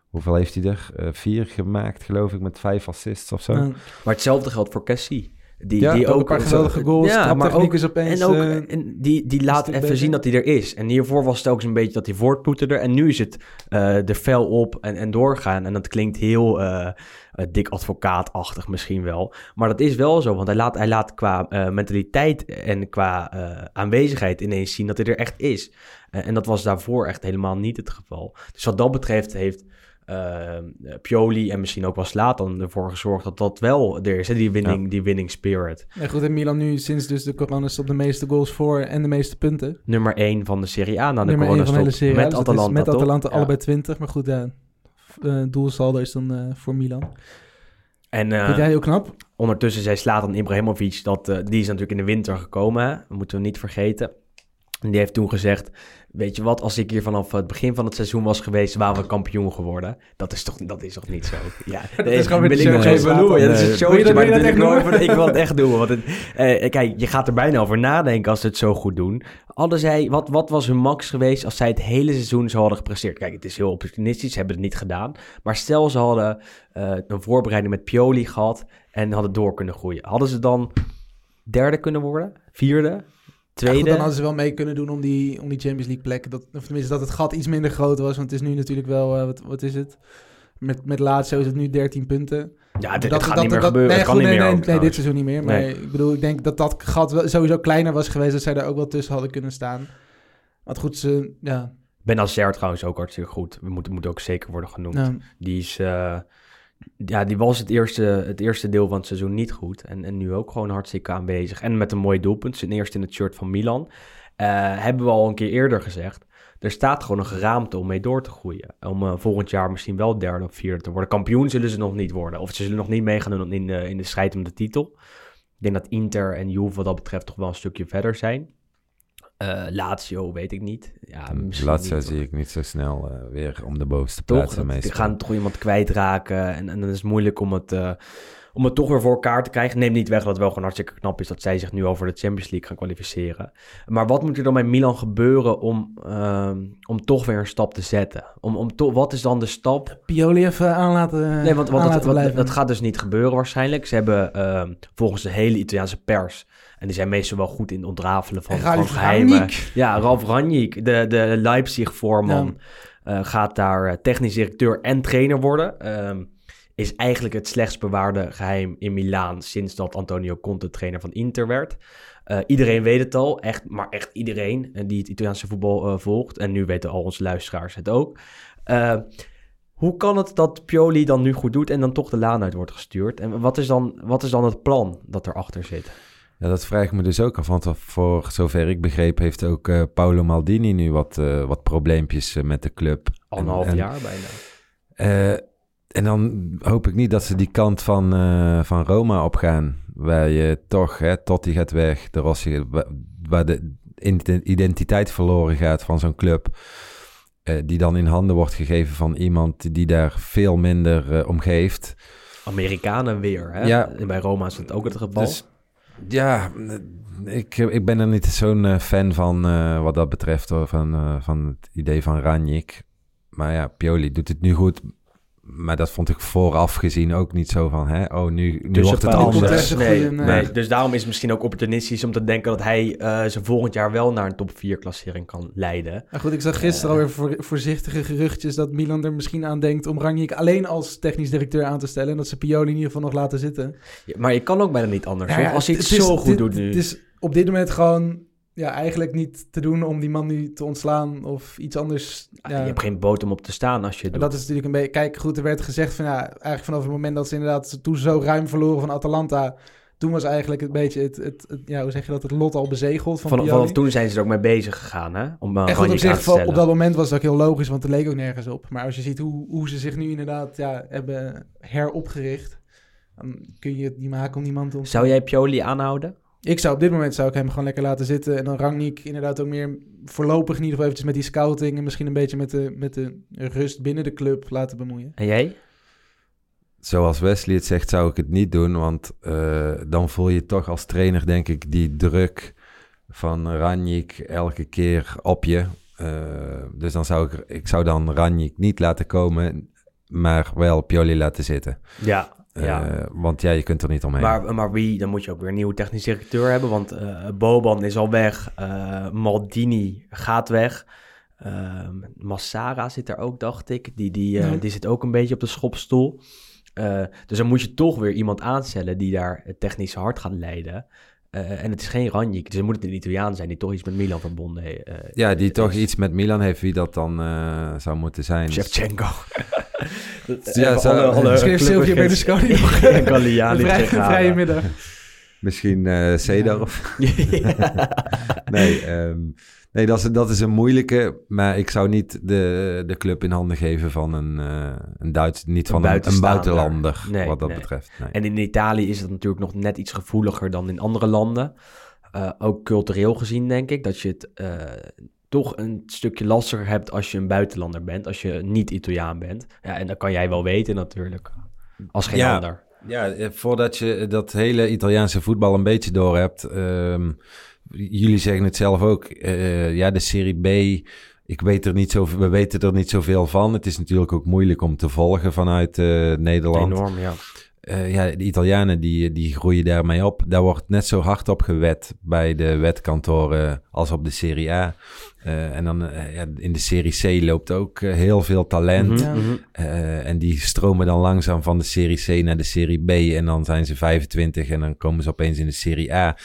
hoeveel heeft hij er? Eh, vier gemaakt, geloof ik, met vijf assists of zo. Maar hetzelfde geldt voor Cassie. Die, Ja, die ook ook een paar geweldige goals. Ja, maar ook, is opeens... en ook eh, en die, die laat even beter. zien dat hij er is. En hiervoor was het ook eens een beetje dat hij voortploeterde. En nu is het eh er fel op en, en doorgaan. En dat klinkt heel eh, eh, dik advocaatachtig misschien wel. Maar dat is wel zo, want hij laat, hij laat qua eh, mentaliteit en qua eh, aanwezigheid ineens zien dat hij er echt is. Eh, en dat was daarvoor echt helemaal niet het geval. Dus wat dat betreft heeft eh, Pioli en misschien ook wel Slatan ervoor gezorgd dat dat wel er is. Hè? Die winning, die winning spirit. ja, goed, en Milan nu sinds dus de coronastop de meeste goals voor en de meeste punten. Nummer 1 van de Serie A na de coronastop. Met Dus Atalanta, Met? Atalanta allebei 20. Maar goed, ja, eh, doelsaldo is dan eh, voor Milan. En Vind jij heel knap? ondertussen zei Slatan Ibrahimovic dat die is natuurlijk in de winter gekomen. Hè? Dat moeten we niet vergeten. En die heeft toen gezegd: Weet je wat, als ik hier vanaf het begin van het seizoen was geweest, waren we kampioen geworden. Dat is toch, dat is toch niet zo? Ja, Dat is gewoon weer ik nog even doen. Ja, dat is het showtje, dat- maar dat ik echt nooit van- Ik wil het echt doen. Want het, eh, kijk, je gaat er bijna over nadenken als ze het zo goed doen. Hadden zij, wat, wat was hun max geweest als zij het hele seizoen zo hadden gepresteerd? Kijk, het is heel opportunistisch, ze hebben het niet gedaan. Maar stel ze hadden eh, een voorbereiding met Pioli gehad en hadden door kunnen groeien. Hadden ze dan derde kunnen worden? Vierde? Ja, Tweede? goed, dan hadden ze wel mee kunnen doen om die, om die Champions League plek. Dat, of tenminste, dat het gat iets minder groot was. Want het is nu natuurlijk wel, eh, wat, wat is het? Met, met Lazio is het nu 13 punten. ja, dit, Dat- het gaat dat- niet meer dat- gebeuren. Nee, goed, niet nee, meer nee, ook, nee, dit seizoen niet meer. Maar Nee. ik bedoel, ik denk dat dat gat wel sowieso kleiner was geweest. Dat zij daar ook wel tussen hadden kunnen staan. Want goed, ze, ja, Benacer trouwens ook hartstikke goed. We moeten, moet ook zeker worden genoemd. nou, Die is... eh, ja, die was het eerste, het eerste deel van het seizoen niet goed. En, en nu ook gewoon hartstikke aanwezig. En met een mooi doelpunt. Zijn eerste in het shirt van Milan. Eh, hebben we al een keer eerder gezegd. Er staat gewoon een geraamte om mee door te groeien. Om eh, volgend jaar misschien wel derde of vierde te worden. Kampioen zullen ze nog niet worden. Of ze zullen nog niet meegaan doen in de, in de strijd om de titel. Ik denk dat Inter en Juve wat dat betreft toch wel een stukje verder zijn. Eh Lazio weet ik niet. Ja, misschien Lazio niet, zie ik niet zo snel eh, weer om de bovenste toch? plaatsen Dat- mee Die gaan toch iemand kwijtraken. En, en dan is het moeilijk om het, eh, om het toch weer voor elkaar te krijgen. Neem niet weg dat het wel gewoon hartstikke knap is dat zij zich nu over de Champions League gaan kwalificeren. Maar wat moet er dan bij Milan gebeuren om, ehm, om toch weer een stap te zetten? Om, om to- wat is dan de stap? Pioli even aan laten, Nee, want, dat, blijven. dat gaat dus niet gebeuren waarschijnlijk. Ze hebben ehm, volgens de hele Italiaanse pers... en die zijn meestal wel goed in het ontrafelen van, van geheimen... Ja, Ralf Ranjik, de, de Leipzig-voorman, eh, gaat daar eh, technisch directeur en trainer worden. Ehm, is eigenlijk het slechtst bewaarde geheim in Milaan sinds dat Antonio Conte trainer van Inter werd. Eh, iedereen weet het al, echt, maar echt iedereen die het Italiaanse voetbal volgt. En nu weten al onze luisteraars het ook. Hoe kan het dat Pioli dan nu goed doet en dan toch de laan uit wordt gestuurd? En wat is dan, wat is dan het plan dat erachter zit? Ja, dat vraag ik me dus ook af. Want voor zover ik begreep heeft ook eh, Paolo Maldini nu wat, eh, wat probleempjes eh, met de club. Anderhalf En- en, jaar bijna. en dan hoop ik niet dat ze die kant van, van Roma opgaan. Waar je toch, hè, Totti gaat weg, de Rossi, wa- waar de ident- identiteit verloren gaat van zo'n club. die dan in handen wordt gegeven van iemand die daar veel minder om geeft. Amerikanen weer. Hè? Ja. Bij Roma is het ook het geval. Dus ja, ik, ik ben er niet zo'n eh, fan van eh, wat dat betreft, van, eh, van het idee van Ranjik. Maar ja, Pioli doet het nu goed. Maar dat vond ik vooraf gezien ook niet zo van, hè, oh, nu, nu Dus wordt het anders. Nee, goeie, nee. nee, dus daarom is het misschien ook opportunistisch om te denken dat hij eh ze volgend jaar wel naar een top 4 klassering kan leiden. Maar goed, ik zag gisteren Eh. alweer voor, voorzichtige geruchtjes dat Milan er misschien aan denkt om Rangnick alleen als technisch directeur aan te stellen. En dat ze Pioli in ieder geval nog laten zitten. Ja, maar je kan ook bijna niet anders. Ja, hoor. ja, Als hij het, zo goed dit- doet nu. Het is op dit moment gewoon ja, eigenlijk niet te doen om die man nu te ontslaan of iets anders. Ah, Ja, Je hebt geen boot om op te staan als je het doet. dat is natuurlijk een beetje... Kijk, goed, er werd gezegd van ja, eigenlijk vanaf het moment dat ze inderdaad toen ze zo ruim verloren van Atalanta... Toen was eigenlijk een beetje het, het, het- ja, hoe zeg je dat, het lot al bezegeld van vanaf toen zijn ze er ook mee bezig gegaan, hè? Om uh, En goed, op zich, op dat moment was dat ook heel logisch, want er leek ook nergens op. Maar als je ziet hoe, hoe ze zich nu inderdaad ja, hebben heropgericht, dan kun je het niet maken om die man te ontslaan. Zou jij Pioli aanhouden? Ik zou op dit moment zou ik hem gewoon lekker laten zitten. En dan Rangnick inderdaad ook meer voorlopig in ieder geval eventjes met die scouting... en misschien een beetje met de, met de rust binnen de club laten bemoeien. En jij? Zoals Wesley het zegt, zou ik het niet doen. Want eh, dan voel je toch als trainer, denk ik, die druk van Ranjik elke keer op je. Eh, dus dan zou ik, ik zou dan Ranjik niet laten komen, maar wel Pioli laten zitten. Ja. Ja. Eh, want ja, je kunt er niet omheen. Maar, maar wie, dan moet je ook weer een nieuwe technisch directeur hebben. Want eh, Boban is al weg. eh, Maldini gaat weg. Ehm, Massara zit er ook, dacht ik. Die, die, Ja. die zit ook een beetje op de schopstoel. Eh, dus dan moet je toch weer iemand aanstellen die daar het technische hart gaat leiden. Eh, en het is geen Ranjik, dus het moet het een Italiaan zijn die toch iets met Milan verbonden eh ja, die toch is. iets met Milan heeft, wie dat dan eh, zou moeten zijn. Shevchenko. Ja, zo- Misschien heeft Silvio Berlusconi nog, Galliani vrije, gegaan. vrije middag. Misschien eh Cedar of... Nee, ehm, nee dat, is, dat is een moeilijke. Maar ik zou niet de, de club in handen geven van een, eh een Duits, niet Een van een, buitenlander, Nee, wat dat nee. betreft. Nee. En in Italië is het natuurlijk nog net iets gevoeliger dan in andere landen. Eh, ook cultureel gezien, denk ik, dat je het eh, toch een stukje lastiger hebt als je een buitenlander bent, als je niet Italiaan bent. Ja, en dat kan jij wel weten natuurlijk, als geen Ja. ander. Ja, voordat je dat hele Italiaanse voetbal een beetje door hebt. ehm, jullie zeggen het zelf ook. eh, ja, de Serie B. Ik weet er niet zo, we weten er niet zoveel van. Het is natuurlijk ook moeilijk om te volgen vanuit eh, Nederland. Enorm, ja. Eh, ja, de Italianen die, die groeien daarmee op. Daar wordt net zo hard op gewet bij de wetkantoren als op de Serie A. En dan ja, in de Serie C loopt ook heel veel talent. Mhm, mhm. En die stromen dan langzaam van de Serie C naar de Serie B. En dan zijn ze 25 en dan komen ze opeens in de Serie A.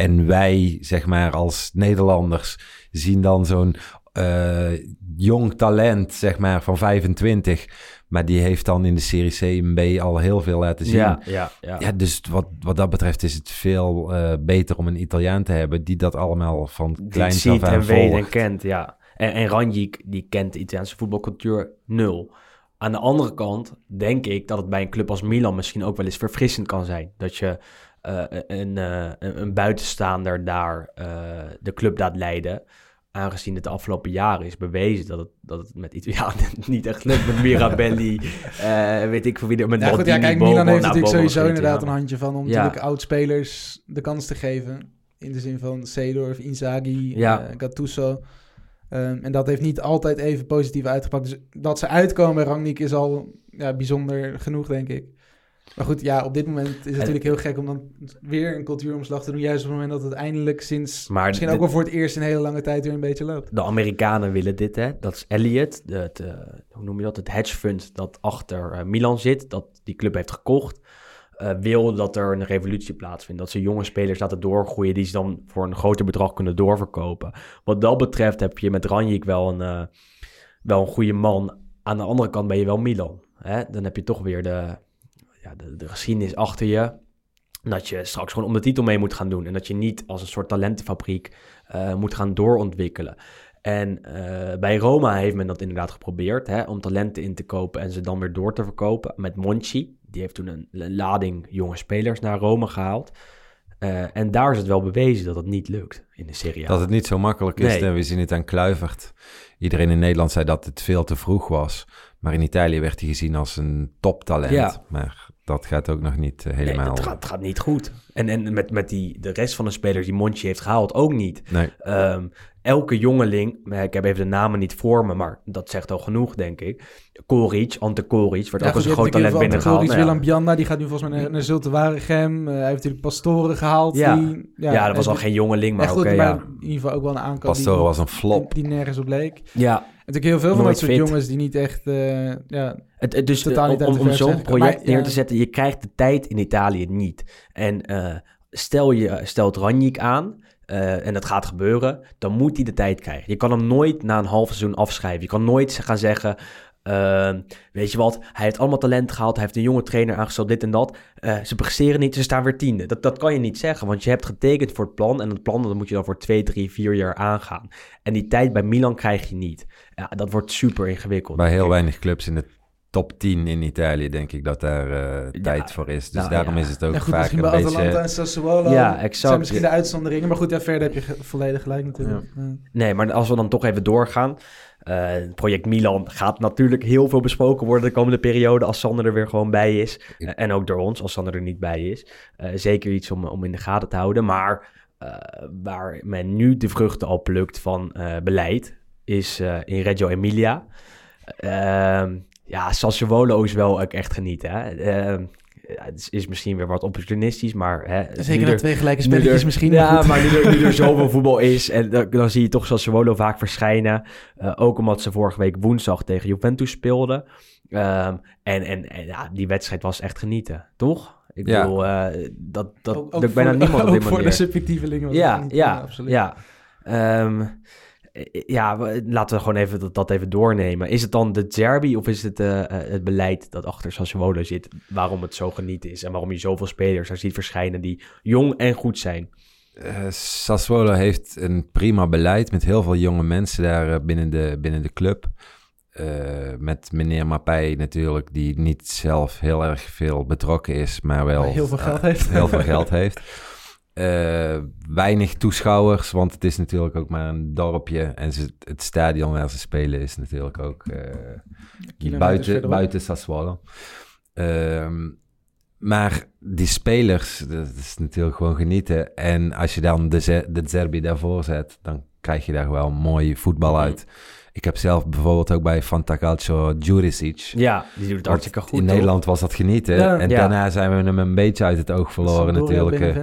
En wij, zeg maar, als Nederlanders zien dan zo'n eh, jong talent, zeg maar, van 25. Maar die heeft dan in de Serie C en B al heel veel laten zien. Ja, ja, ja. Ja, dus wat, wat dat betreft is het veel eh, beter om een Italiaan te hebben die dat allemaal van klein af ziet aan en weet en kent, ja. En, en Ranjik, die kent de Italiaanse voetbalcultuur nul. Aan de andere kant denk ik dat het bij een club als Milan misschien ook wel eens verfrissend kan zijn. Dat je eh, een, eh, een, een buitenstaander daar eh, de club laat leiden. Aangezien het de afgelopen jaren is bewezen dat het, dat het met Italianen niet echt lukt. Met Mirabelli, weet ik voor wie er, met Ja, goed, ja, kijk. Milan heeft Nou, natuurlijk sowieso inderdaad een Italiaan. handje van om Ja. natuurlijk oud-spelers de kans te geven. In de zin van Seedorf, Inzaghi, Ja. Gattuso. Ehm, en dat heeft niet altijd even positief uitgepakt. Dus dat ze uitkomen bij Rangnick is al ja, bijzonder genoeg, denk ik. Maar goed, ja, op dit moment is het natuurlijk heel gek om dan weer een cultuuromslag te doen. Juist op het moment dat het eindelijk sinds Maar misschien dit- ook wel voor het eerst in een hele lange tijd weer een beetje loopt. De Amerikanen willen dit, hè. Dat is het, eh, hoe noem je dat? Het hedge fund dat achter eh, Milan zit, dat die club heeft gekocht. eh, wil dat er een revolutie plaatsvindt. Dat ze jonge spelers laten doorgroeien die ze dan voor een groter bedrag kunnen doorverkopen. Wat dat betreft heb je met Ranjik wel een, wel een goede man. Aan de andere kant ben je wel Milan. Hè? Dan heb je toch weer de, ja, de, de geschiedenis achter je. Dat je straks gewoon om de titel mee moet gaan doen. En dat je niet als een soort talentenfabriek eh, moet gaan doorontwikkelen. En eh, bij Roma heeft men dat inderdaad geprobeerd, hè, om talenten in te kopen en ze dan weer door te verkopen. Met Monchi, die heeft toen een, een lading jonge spelers naar Rome gehaald. Eh, en daar is het wel bewezen dat het niet lukt in de Serie A. Dat het niet zo makkelijk is. Nee. En we zien het aan Kluivert. Iedereen in Nederland zei dat het veel te vroeg was. Maar in Italië werd hij gezien als een toptalent. Ja. Maar dat gaat ook nog niet eh, Nee, helemaal. het, gaat, het gaat niet goed. En, en met, met die, de rest van de spelers die Monchi heeft gehaald ook niet. Nee. Ehm, elke jongeling, ik heb even de namen niet voor me, maar dat zegt al genoeg, denk ik. Koric, Ante Koric, wordt ook als een groot talent binnengehaald. Nou ja. Willem Bianda, die gaat nu volgens mij naar, naar Zulte Waregem. Eh, hij heeft natuurlijk Pastoren gehaald. Ja. Die, Ja, dat was al en- geen jongeling, maar ja, oké, ja. in ieder geval ook wel een aankoop Pastore die, was een flop. die nergens op leek. Ja, Natuurlijk heel veel van dat soort fit. jongens die niet echt... eh, ja, Het, het- dus Totaal eh, niet om, om zo'n project Maar, neer ja. te zetten, je krijgt de tijd in Italië niet. En eh, stel je stelt Ranjik aan, en dat gaat gebeuren, dan moet hij de tijd krijgen. Je kan hem nooit na een half seizoen afschrijven. Je kan nooit gaan zeggen, eh, weet je wat, hij heeft allemaal talent gehaald, hij heeft een jonge trainer aangesteld, dit en dat. Eh, ze presteren niet, ze staan weer tiende. Dat, dat kan je niet zeggen, want je hebt getekend voor het plan. En het plan dat moet je dan voor twee, drie, vier jaar aangaan. En die tijd bij Milan krijg je niet. Ja, dat wordt super ingewikkeld. Bij heel weinig clubs in de top 10 in Italië denk ik dat daar eh, tijd voor is. Dus nou daarom ja. is het ook ja, goed, vaak misschien een bij beetje... Atalanta en Sassuolo Ja, exact. zijn misschien de uitzonderingen. Maar goed, ja, verder heb je volledig gelijk natuurlijk. Ja. Nee, maar als we dan toch even doorgaan. eh, project Milan gaat natuurlijk heel veel besproken worden de komende periode als Sander er weer gewoon bij is. Eh, en ook door ons als Sander er niet bij is. Eh, zeker iets om, om in de gaten te houden. Maar eh, waar men nu de vruchten al plukt van eh, beleid is eh, in Reggio Emilia. Ehm, ja, Sassuolo is wel ook echt genieten. Hè? Ehm, ja, het is, is misschien weer wat opportunistisch, maar... Hè, Zeker er- twee gelijke spelletjes er- misschien. Ja, goed. maar nu er, nu er zoveel voetbal is, en dan, dan zie je toch Sassuolo vaak verschijnen. Eh, ook omdat ze vorige week woensdag tegen Juventus speelden. Ehm, en en, en ja, die wedstrijd was echt genieten, toch? Ik Ja. bedoel, eh, dat, dat Ook- ook lukt bijna voor- niemand op die voor de subjectievelingen. Ja, niet- ja, absoluut. ja. Ehm, eh, ja, we- laten we gewoon even dat, dat even doornemen. Is het dan de Zerbi of is het eh, eh, het beleid dat achter Sassuolo zit... waarom het zo genieten is en waarom je zoveel spelers er ziet verschijnen die jong en goed zijn? Eh, Sassuolo heeft een prima beleid met heel veel jonge mensen daar eh, binnen, de, binnen de club. Eh, met meneer Mappij natuurlijk, die niet zelf heel erg veel betrokken is, maar wel heel veel eh, geld heeft. heel veel geld heeft. Eh, weinig toeschouwers, want het is natuurlijk ook maar een dorpje. En ze, het stadion waar ze spelen is natuurlijk ook eh, buiten, buiten Sassuolo. Ehm, maar die spelers, dat is natuurlijk gewoon genieten. En als je dan de, de Zerbi daarvoor zet, dan krijg je daar wel mooi voetbal Mhm. uit. Ik heb zelf bijvoorbeeld ook bij Fantacalcio Juricic. Ja, die doet het hartstikke goed. In toch? Nederland was dat genieten. Ja. en Ja. daarna zijn we hem een beetje uit het oog verloren natuurlijk. eh.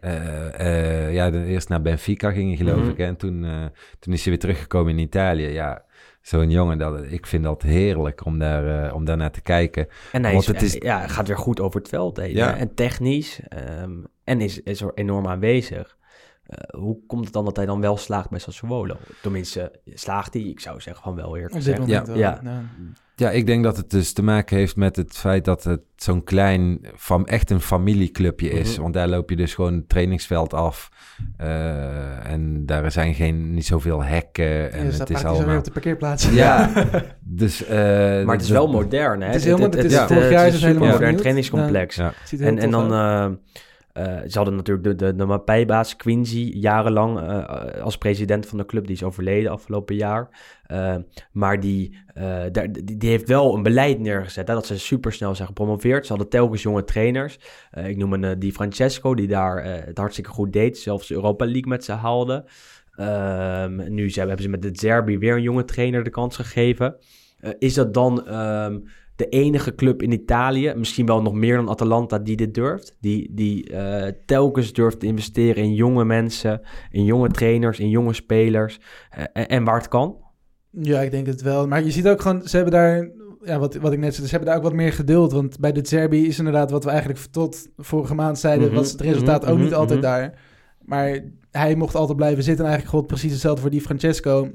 Eh, eh, ja, de, eerst naar Benfica ging hij, geloof Mhm. ik. En toen, toen is hij weer teruggekomen in Italië. Ja, zo'n jongen, dat, ik vind dat heerlijk om daar, eh, om daar naar te kijken. En hij is, het is- ja, gaat weer goed over het veld heen. Ja. hè? En technisch. ehm, en is, is er enorm aanwezig. Eh, hoe komt het dan dat hij dan wel slaagt bij Sassuolo? Tenminste, slaagt hij? Ik zou zeggen van wel eerlijk gezegd. wel. Ja. Ja. Ja, ik denk dat het dus te maken heeft met het feit dat het zo'n klein, fam, echt een familieclubje is. Mhm. Want daar loop je dus gewoon het trainingsveld af. Eh, en daar zijn geen, niet zoveel hekken. En En het is allemaal... op de parkeerplaats. Ja, dus... eh, Maar het is wel modern, hè? Het is helemaal- het is vorig jaar is het een helemaal modern trainingscomplex. Ja. Ziet er heel En, en tof dan, eh, eh, ze hadden natuurlijk de, de, de Quincy jarenlang eh, als president van de club. Die is overleden afgelopen jaar. Eh, maar die, eh, die, die heeft wel een beleid neergezet. Hè, dat ze supersnel zijn gepromoveerd. Ze hadden telkens jonge trainers. Eh, ik noem een eh, Di Francesco, die daar eh, het hartstikke goed deed. Zelfs de Europa League met ze haalde. Ehm, nu ze, hebben ze met de Zerbi weer een jonge trainer de kans gegeven. Eh, is dat dan ehm, de enige club in Italië, misschien wel nog meer dan Atalanta, die dit durft? Die, die eh, telkens durft te investeren in jonge mensen, in jonge trainers, in jonge spelers. eh, en, en waar het kan? Ja, ik denk het wel. Maar je ziet ook gewoon, ze hebben daar, ja, wat, wat ik net zei, ze hebben daar ook wat meer geduld. Want bij de Zerbi is inderdaad wat we eigenlijk tot vorige maand zeiden, Mhm, was het resultaat mhm, ook niet mhm, altijd daar. Maar hij mocht altijd blijven zitten en eigenlijk gold precies hetzelfde voor die Francesco.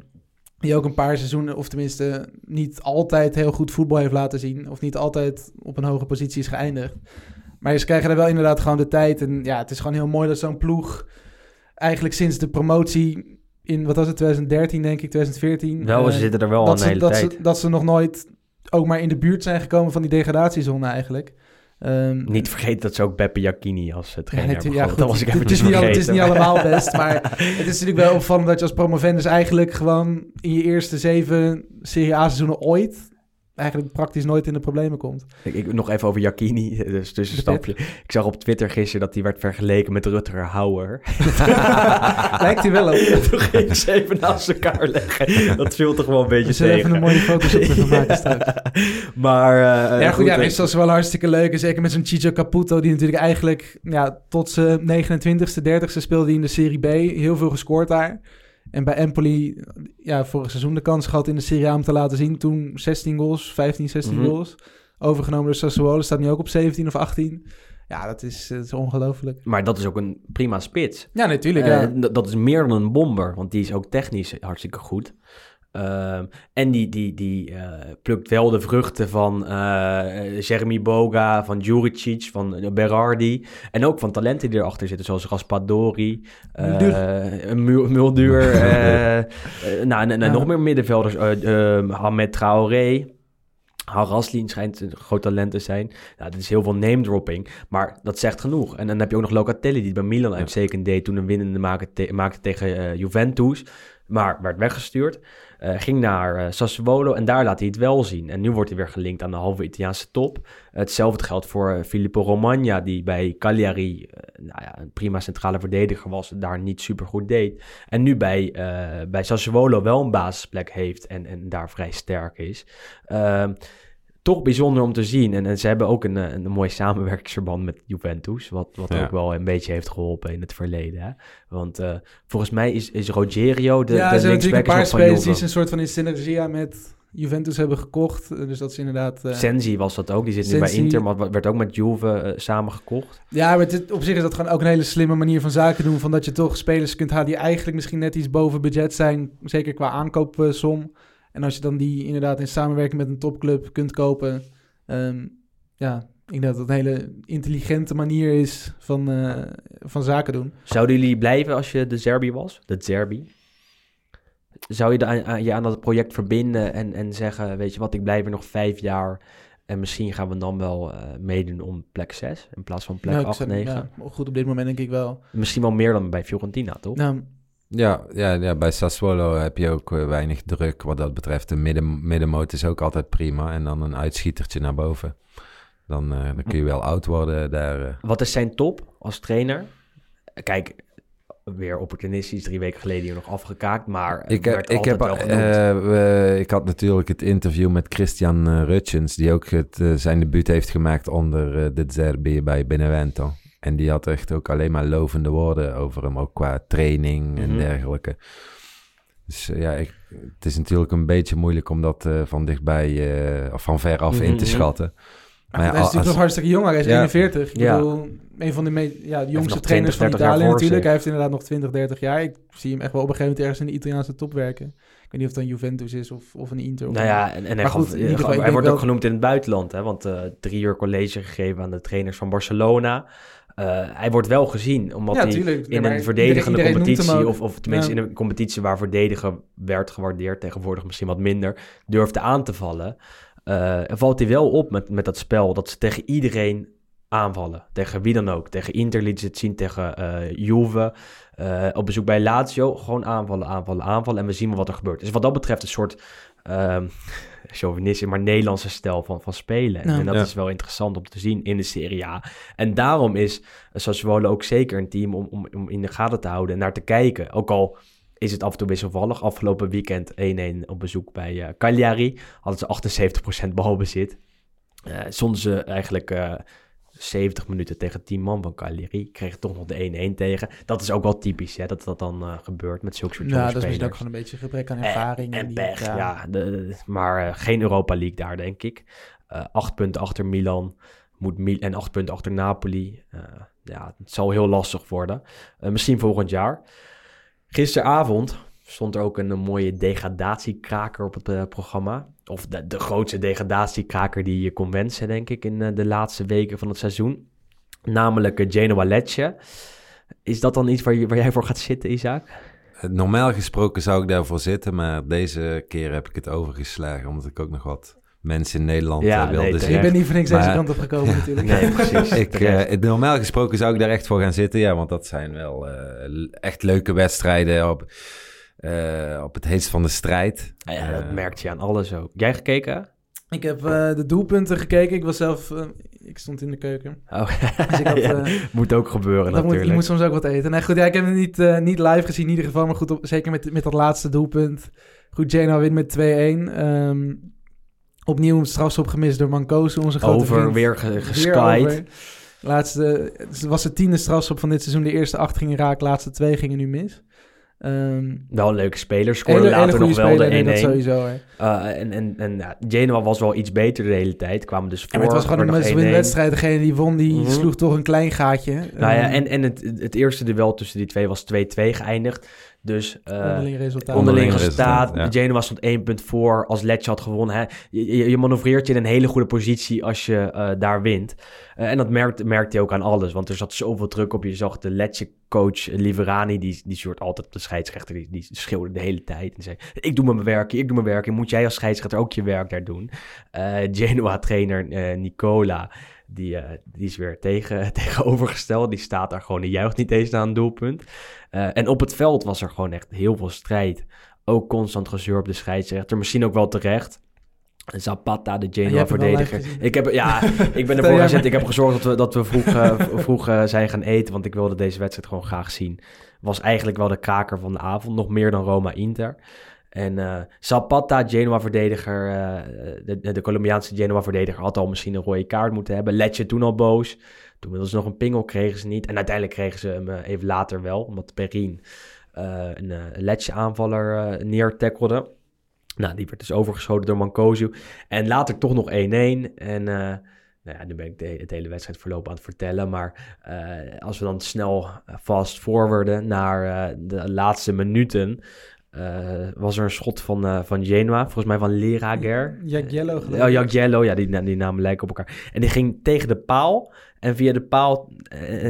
Die ook een paar seizoenen, of tenminste niet altijd heel goed voetbal heeft laten zien. Of niet altijd op een hoge positie is geëindigd. Maar ze krijgen er wel inderdaad gewoon de tijd. En ja, het is gewoon heel mooi dat zo'n ploeg eigenlijk sinds de promotie in, wat was het, 2013 denk ik, 2014. Wel, eh, ze zitten er wel al dat een ze, hele dat, tijd. Ze, dat ze nog nooit ook maar in de buurt zijn gekomen van die degradatiezone eigenlijk. Ehm, Niet vergeten dat ze ook Beppe Jacchini als eh, trainer het, hebben ja, Dat was ik even het, is niet, al- het is niet allemaal best, maar het is natuurlijk wel opvallend dat je als promovendus eigenlijk gewoon in je eerste zeven Serie A-seizoenen ooit eigenlijk praktisch nooit in de problemen komt. Ik, ik- nog even over Jacchini, dus tussenstapje. Ik zag op Twitter gisteren dat hij werd vergeleken met Rutger Hauer. Lijkt hij wel op. Toen ging ze even naast elkaar leggen. Dat viel toch wel een beetje tegen. even een mooie foto's op ervan maken straks. maar uh, ja, goed, ja, eh, meestal is het wel hartstikke leuk. En zeker met zo'n Chicho Caputo, die natuurlijk eigenlijk ja, tot zijn 29ste, 30ste speelde hij in de Serie B. Heel veel gescoord daar. En bij Empoli, ja, vorig seizoen de kans gehad in de Serie A om te laten zien. Toen 16 goals, 15, 16 Mhm. goals. Overgenomen door Sassuolo, staat nu ook op 17 of 18. Ja, dat is, dat is ongelooflijk. Maar dat is ook een prima spits. Ja, natuurlijk. Eh, ja. dat is meer dan een bomber, want die is ook technisch hartstikke goed. Ehm, en die, die, die eh, plukt wel de vruchten van eh Jeremy Boga, van Juricic, van eh, Berardi. En ook van talenten die erachter zitten, zoals Raspadori, Muldur. Mul- Muldur. eh, nou, en, en Ja. nog meer middenvelders. Hamed Traoré. Haraslin schijnt een groot talent te zijn. Nou, dat is heel veel name dropping, maar dat zegt genoeg. En dan heb je ook nog Locatelli, die bij Milan Ja. uitstekend deed toen een winnende maakte, te- maakte tegen Juventus. Maar werd weggestuurd. Eh, ging naar eh, Sassuolo en daar laat hij het wel zien. En nu wordt hij weer gelinkt aan de halve Italiaanse top. hetzelfde geldt voor eh, Filippo Romagna, die bij Cagliari nou ja, een prima centrale verdediger was. Daar niet super goed deed. En nu bij, bij Sassuolo wel een basisplek heeft en, en daar vrij sterk is. Toch bijzonder om te zien. En, en ze hebben ook een, eh, een, mooi samenwerkingsverband met Juventus. Wat, wat Ja. ook wel een beetje heeft geholpen in het verleden. Hè? Want eh, volgens mij is, is Rogerio de, ja, de ze hebben natuurlijk een paar spelers die ze een soort van in synergia met Juventus hebben gekocht. Eh, Dus dat is inderdaad... eh, Sensi was dat ook. Die zit nu bij Sensi. Inter, maar werd ook met Juve eh, samengekocht. Ja, maar dit- op zich is dat gewoon ook een hele slimme manier van zaken doen. Van dat je toch spelers kunt halen die eigenlijk misschien net iets boven budget zijn. Zeker qua aankoopsom. En als je dan die inderdaad in samenwerking met een topclub kunt kopen. ehm, ja, ik denk dat dat een hele intelligente manier is van, eh, van zaken doen. Zouden jullie blijven als je de Zerbi was? De Zerbi? Zou je de- aan, aan- je aan dat project verbinden en, en zeggen, weet je wat, ik blijf er nog vijf jaar en misschien gaan we dan wel eh, meedoen om plek 6 in plaats van plek Nou, ik 8, zou- 9? ja, goed, op dit moment denk ik wel. Misschien wel meer dan bij Fiorentina, toch? Nou, Ja, ja, ja, bij Sassuolo heb je ook eh, weinig druk wat dat betreft. De midden, middenmoot is ook altijd prima. En dan een uitschietertje naar boven. Dan, eh, dan kun je wel oud worden daar. eh. Wat is zijn top als trainer? Kijk, weer opportunistisch, drie weken geleden hier nog afgekaakt, maar Ik, heb- werd ik, heb, ik had natuurlijk het interview met Christian Rutjens, die ook het, zijn debuut heeft gemaakt onder de Zerbi bij Benevento. En die had echt ook alleen maar lovende woorden over hem, ook qua training en Mhm. dergelijke. Dus eh, ja, ik, het is natuurlijk een beetje moeilijk om dat eh, van dichtbij eh, of van ver af in te Mhm. schatten. Maar ja, hij is natuurlijk als- nog hartstikke jong. Hij is Ja. 41. Ik Ja. bedoel, een van de, ja, de jongste trainers 20, van 30 jaar Italië natuurlijk. zich. Hij heeft inderdaad nog 20, 30 jaar. Ik zie hem echt wel op een gegeven moment ergens in de Italiaanse top werken. Ik weet niet of het dan Juventus is of, of een Inter. Of Nou ja, en, en hij, Maar goed, geval, hij wordt wel- ook genoemd in het buitenland, hè, want eh, drie uur college gegeven aan de trainers van Barcelona. Eh, hij wordt wel gezien, omdat Ja, hij tuurlijk. in een verdedigende iedereen- iedereen competitie, of, of tenminste Ja. in een competitie waar verdedigen werd gewaardeerd, tegenwoordig misschien wat minder, durfde aan te vallen. Eh, valt hij wel op met, met dat spel, dat ze tegen iedereen aanvallen. Tegen wie dan ook. Tegen Inter liet ze het zien, tegen eh Juve. Op bezoek bij Lazio, gewoon aanvallen, aanvallen, aanvallen. En we zien wel wat er gebeurt. Dus wat dat betreft een soort, ehm chauvinistisch, maar Nederlandse stijl van, van spelen. En, Ja. en dat Ja. is wel interessant om te zien in de Serie A. En daarom is Sassuolo ook zeker een team om, om, om in de gaten te houden en naar te kijken. Ook al is het af en toe wisselvallig. Afgelopen weekend 1-1 op bezoek bij eh, Cagliari. Hadden ze 78% balbezit. Eh stonden ze eigenlijk eh 70 minuten tegen 10 man van Cagliari. Kregen toch nog de 1-1 tegen. Dat is ook wel typisch, hè, dat dat dan eh, gebeurt met zulke soort Ja, jonge dat is misschien ook spelers. gewoon een beetje gebrek aan En- ervaring. En, die- pech, ja. de- de- maar eh, geen Europa League daar, denk ik. Eh acht punten achter Milan moet Mil en acht punten achter Napoli. Ja, het zal heel lastig worden. Misschien volgend jaar. Gisteravond stond er ook een, mooie degradatiekraker op het eh, programma. Of de, de grootste degradatiekraker die je kon wensen, denk ik, in eh, de laatste weken van het seizoen. Namelijk eh, Genoa Lecce. Is dat dan iets waar, je, waar jij voor gaat zitten, Isaac? Normaal gesproken zou ik daarvoor zitten, maar deze keer heb ik het overgeslagen, omdat ik ook nog wat mensen in Nederland Ja, wilde nee, zien. terecht. bent niet voor niks deze kant op gekomen natuurlijk. Nee, precies. Ik, eh, normaal gesproken zou ik daar echt voor gaan zitten, ja, want dat zijn wel eh, echt leuke wedstrijden op, eh, op het heetst van de strijd. Ah ja, dat Eh, merkt je aan alles ook. Jij gekeken? Ik heb eh, de doelpunten gekeken. Ik was zelf... ik stond in de keuken. Oh, Dus ik had, ja, eh, moet ook gebeuren Dat moet, natuurlijk. je moet soms ook wat eten. Nee, goed, ja, ik heb het niet, eh, niet live gezien in ieder geval. Maar goed, op- zeker met, met dat laatste doelpunt. Goed, Genoa wint met 2-1. Ehm, opnieuw een strafschop gemist door Mancoso, onze grote over, vriend. weer ge- Weer geskied. over. Laatste, het was de tiende strafschop van dit seizoen. De eerste acht gingen raak, de laatste twee gingen nu mis. Ehm Wel een leuke speler. Scoorde hele, later nog wel dat de 1-1. sowieso. Hè. Eh, en en, en ja, Genoa was wel iets beter de hele tijd. Kwamen dus voor. Ja, maar het was gewoon een werd nog must-win 1-1. wedstrijd. Degene die won, die Mhm. sloeg toch een klein gaatje. Nou ja, Ehm, en, en het, het eerste duel tussen die twee was 2-2 geëindigd. Dus eh, onderling resultaat. onderling Onderling resultaat. resultaat, ja. Genoa stond één punt voor als Lecce had gewonnen. Hè. Je, je, je manoeuvreert je in een hele goede positie als je eh, daar wint. Eh, en dat merkte merkte hij ook aan alles. Want er zat zoveel druk op. Je zag de Lecce-coach Liverani, die, die soort altijd op de scheidsrechter. Die, die schreeuwde de hele tijd. En zei, ik doe mijn werk, ik doe mijn werk. En moet jij als scheidsrechter ook je werk daar doen? Eh, Genoa-trainer eh, Nicola... Die, eh, die is weer tegen, tegenovergesteld. Die staat daar gewoon. Die juicht niet eens aan een doelpunt. Eh, en op het veld was er gewoon echt heel veel strijd. Ook constant gezeur op de scheidsrechter. Misschien ook wel terecht. Zapata, de Genoa-verdediger. gezien. Ik heb, ja, ik ben ervoor gezet. Ik heb gezorgd dat we, dat we vroeg, eh, vroeg zijn gaan eten. Want ik wilde deze wedstrijd gewoon graag zien. Was eigenlijk wel de kraker van de avond. Nog meer dan Roma-Inter. En eh, Zapata, Genoa-verdediger, eh, de, de Colombiaanse Genoa-verdediger, had al misschien een rode kaart moeten hebben. Letje toen al boos. Toen wilden ze nog een pingel, kregen ze niet. En uiteindelijk kregen ze hem eh, even later wel, omdat Perrin een Letje-aanvaller neertackelde. Nou, die werd dus overgeschoten door Mancosu. En later toch nog 1-1. En nou ja, nu ben ik de, het hele wedstrijdverloop aan het vertellen. Maar als we dan snel fast forwarden naar de laatste minuten... Uh, was er een schot van, uh, van Genoa, volgens mij van Lerager. Jagiello geloof ik. Oh, Jagiello, ja, die, die namen lijken op elkaar. En die ging tegen de paal. En via de paal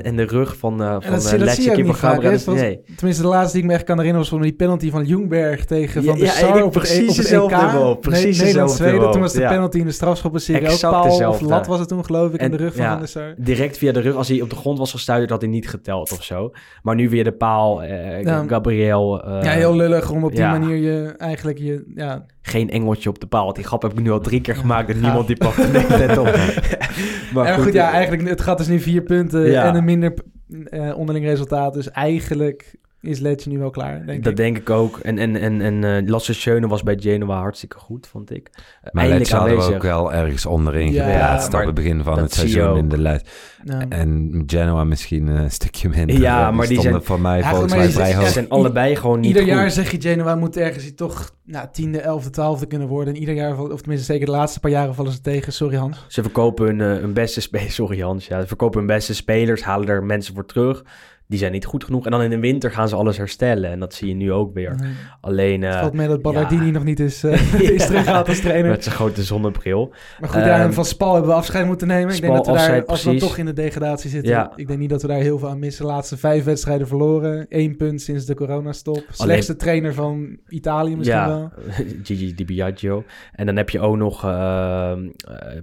en de rug van, uh, van uh, keeper Gabriel. Nee. Tenminste, de laatste die ik me echt kan herinneren was van die penalty van Jungberg tegen Van der ja, Sar op precies het, op het EK. Precies nee, Nederland Zweden. Toen was de penalty in de strafschoppenserie ook paal dezelfde. of lat was het toen geloof ik en, in de rug van ja, Van der Sar. Direct via de rug. Als hij op de grond was gestuurd had hij niet geteld of zo. Maar nu via de paal, uh, ja. Gabriel. ja, heel lullig om op die manier je eigenlijk je... Ja, geen engeltje op de paal. Die grap heb ik nu al drie keer gemaakt en niemand die pakt op. maar goed, goed, ja, eigenlijk het gaat dus nu vier punten en een minder uh, onderling resultaat. Dus eigenlijk is Letje nu wel klaar, denk dat ik. denk ik ook. En, en, en, en uh, Lasse Schöne was bij Genoa hartstikke goed, vond ik. Maar Letje hadden we ook wel ergens onderin ja, geplaatst op het begin van het seizoen in de lijst. Ja. En Genoa misschien een stukje minder. Ja, maar die, die zijn voor mij volgens mij vrij hoog. Ze zijn allebei gewoon niet Ieder goed. jaar zeg je Genoa moet ergens toch nou, tiende, elfde, twaalfde kunnen worden. En ieder jaar, of tenminste zeker de laatste paar jaren vallen ze tegen. Sorry Hans. Ze verkopen hun, uh, hun beste spelers. Sorry Hans. Ja, ze verkopen hun beste spelers, halen er mensen voor terug die zijn niet goed genoeg. En dan in de winter gaan ze alles herstellen. En dat zie je nu ook weer. Nee. Alleen... Uh, het valt mee dat Ballardini ja. nog niet is, uh, is teruggehaald als trainer. Met zijn grote zonnebril. Maar goed, ja, um, van Spal hebben we afscheid moeten nemen. Ik denk dat we daar, als we toch in de degradatie zitten... Ja. Ik denk niet dat we daar heel veel aan missen. De laatste vijf wedstrijden verloren. Eén punt sinds de coronastop. Slechtste Alleen... trainer van Italië misschien ja. wel. Gigi Di Biagio. En dan heb je ook nog uh,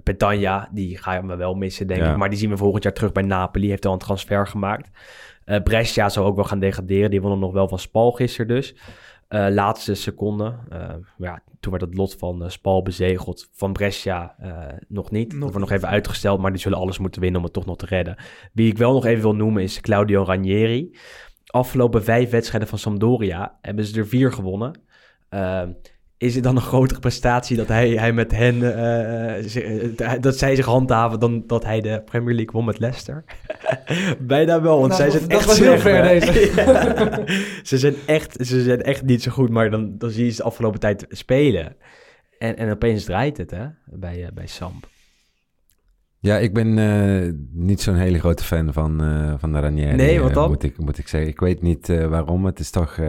Petagna. Die ga je me wel missen, denk ik. Maar die zien we volgend jaar terug bij Napoli. Heeft al een transfer gemaakt. Uh, Brescia zou ook wel gaan degraderen. Die wonnen nog wel van Spal gisteren dus. Uh, laatste seconde. Uh, ja, toen werd het lot van uh, Spal bezegeld. Van Brescia nog niet. Nog dat wordt nog even uitgesteld. Maar die zullen alles moeten winnen om het toch nog te redden. Wie ik wel nog even wil noemen is Claudio Ranieri. Afgelopen vijf wedstrijden van Sampdoria hebben ze er vier gewonnen. Is het dan een grotere prestatie dat hij, hij met hen, uh, dat zij zich handhaven dan dat hij de Premier League won met Leicester? Bijna wel, want nou, zij zijn dat echt was heel ver deze. ja. ze, zijn echt, ze zijn echt niet zo goed, maar dan, dan zie je ze de afgelopen tijd spelen. En, en opeens draait het hè, bij, uh, bij Samp. Ja, ik ben uh, niet zo'n hele grote fan van, uh, van de Ranieri. Nee, wat dan? Uh, moet, ik, moet ik zeggen. Ik weet niet waarom. Het is toch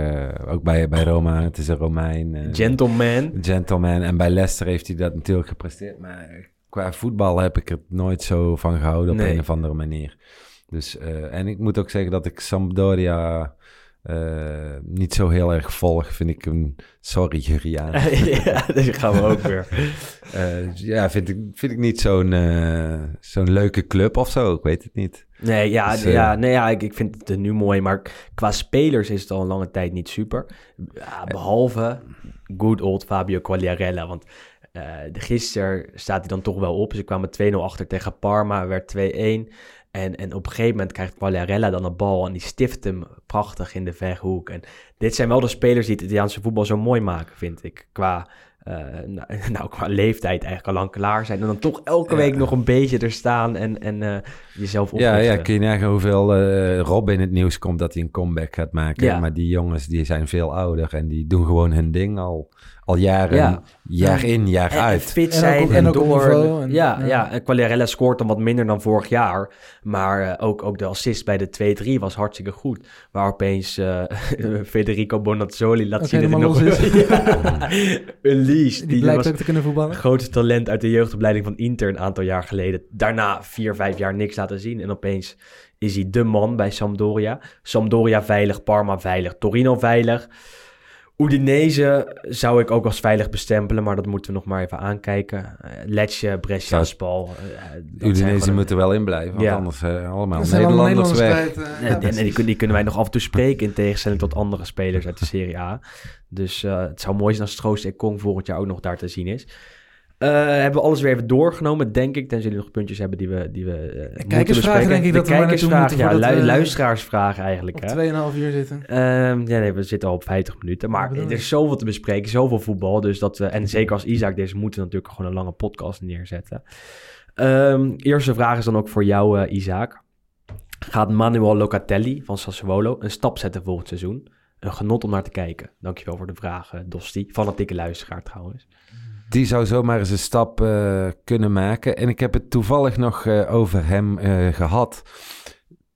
ook bij, bij Roma, het is een Romein. gentleman. Gentleman. En bij Leicester heeft hij dat natuurlijk gepresteerd. Maar qua voetbal heb ik er nooit zo van gehouden op Nee. een of andere manier. Dus, en ik moet ook zeggen dat ik Sampdoria uh, niet zo heel erg volg, vind ik een sorry Juriaan. ja, daar gaan we ook weer. Uh, ja, vind ik, vind ik niet zo'n uh, zo'n leuke club of zo, ik weet het niet. Nee, ja, Dus, ja, nee, ja ik, ik vind het nu mooi, maar qua spelers is het al een lange tijd niet super. Ja, behalve good old Fabio Quagliarella, want gisteren staat hij dan toch wel op. Ze kwamen 2-0 achter tegen Parma, werd 2-1. En, en op een gegeven moment krijgt Quagliarella dan een bal en die stift hem prachtig in de verhoek. En dit zijn wel de spelers die het Italiaanse voetbal zo mooi maken, vind ik. Qua, uh, nou, nou, qua leeftijd eigenlijk al lang klaar zijn. En dan toch elke week nog een beetje er staan en, en uh, jezelf Ja, oplossen. ja, kun je nagaan hoeveel uh, Rob in het nieuws komt dat hij een comeback gaat maken. Ja. Maar die jongens die zijn veel ouder en die doen gewoon hun ding al, al jaren, Ja. jaar in, jaar En uit. fit En zijn ook en, en ook door. niveau ja, ja. ja. en Quagliarella scoort dan wat minder dan vorig jaar. Maar eh, ook, ook de assist bij de 2-3 was hartstikke goed. Waar opeens eh, Federico Bonazzoli laat zien dat hij nog... is. Die Die, blijkt was ook te kunnen voetballen. grootste talent uit de jeugdopleiding van Inter een aantal jaar geleden. Daarna vier, vijf jaar niks laten zien. En opeens is hij de man bij Sampdoria. Sampdoria veilig, Parma veilig, Torino veilig. Udinese zou ik ook als veilig bestempelen, maar dat moeten we nog maar even aankijken. Uh, Lecce, Brescia, Spal. eh, zijn Udinese moeten wel in blijven, want Ja. anders uh, allemaal allemaal Nederlanders weg. eh, Nee, die, kunnen wij nog af en toe spreken in tegenstelling tot andere spelers uit de Serie A. Dus eh, het zou mooi zijn als Troost en Kong volgend jaar ook nog daar te zien is. Eh, hebben we alles weer even doorgenomen, denk ik. Tenzij jullie nog puntjes hebben die we, die we moeten kijkersvragen, denk ik De dat we kijkersvragen, moeten ja. lu- we- luisteraarsvragen eigenlijk, Op hè. 2,5 uur zitten. Ehm, ja, nee, we zitten al op 50 minuten. Maar er is zoveel te bespreken, zoveel voetbal. Dus dat we, en zeker als Isaac deze moeten we natuurlijk gewoon een lange podcast neerzetten. Ehm, eerste vraag is dan ook voor jou, eh, Isaac. Gaat Manuel Locatelli van Sassuolo een stap zetten volgend seizoen? Een genot om naar te kijken. Dankjewel voor de vraag, eh, Dosti. Fanatieke luisteraar trouwens. Die zou zomaar eens een stap eh, kunnen maken. En ik heb het toevallig nog eh, over hem eh, gehad.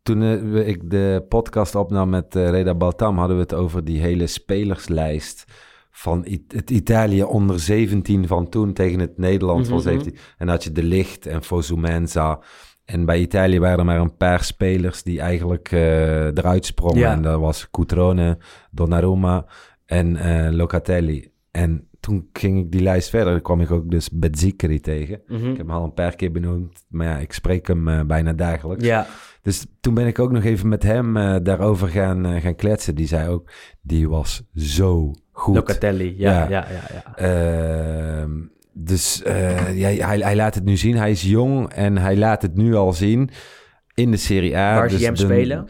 Toen ik de podcast opnam met Reda Baltam, hadden we het over die hele spelerslijst van het Italië onder 17 van toen tegen het Nederland van Mhm. 17. En had je De Licht en Fosumenza. En bij Italië waren er maar een paar spelers die eigenlijk eruit sprongen. Ja. En dat was Cutrone, Donnarumma en Locatelli. En toen ging ik die lijst verder. Dan kwam ik ook dus Bezzicri tegen. Mhm. Ik heb hem al een paar keer benoemd. Maar ja, ik spreek hem eh, bijna dagelijks. Ja, Dus toen ben ik ook nog even met hem eh, daarover gaan, eh, gaan kletsen. Die zei ook, die was zo goed. Locatelli. Ja, Ja. ja, ja. ja, Ehm, dus ja, hij, hij laat het nu zien. Hij is jong en hij laat het nu al zien in de Serie A. Waar zie Dus je hem de- spelen?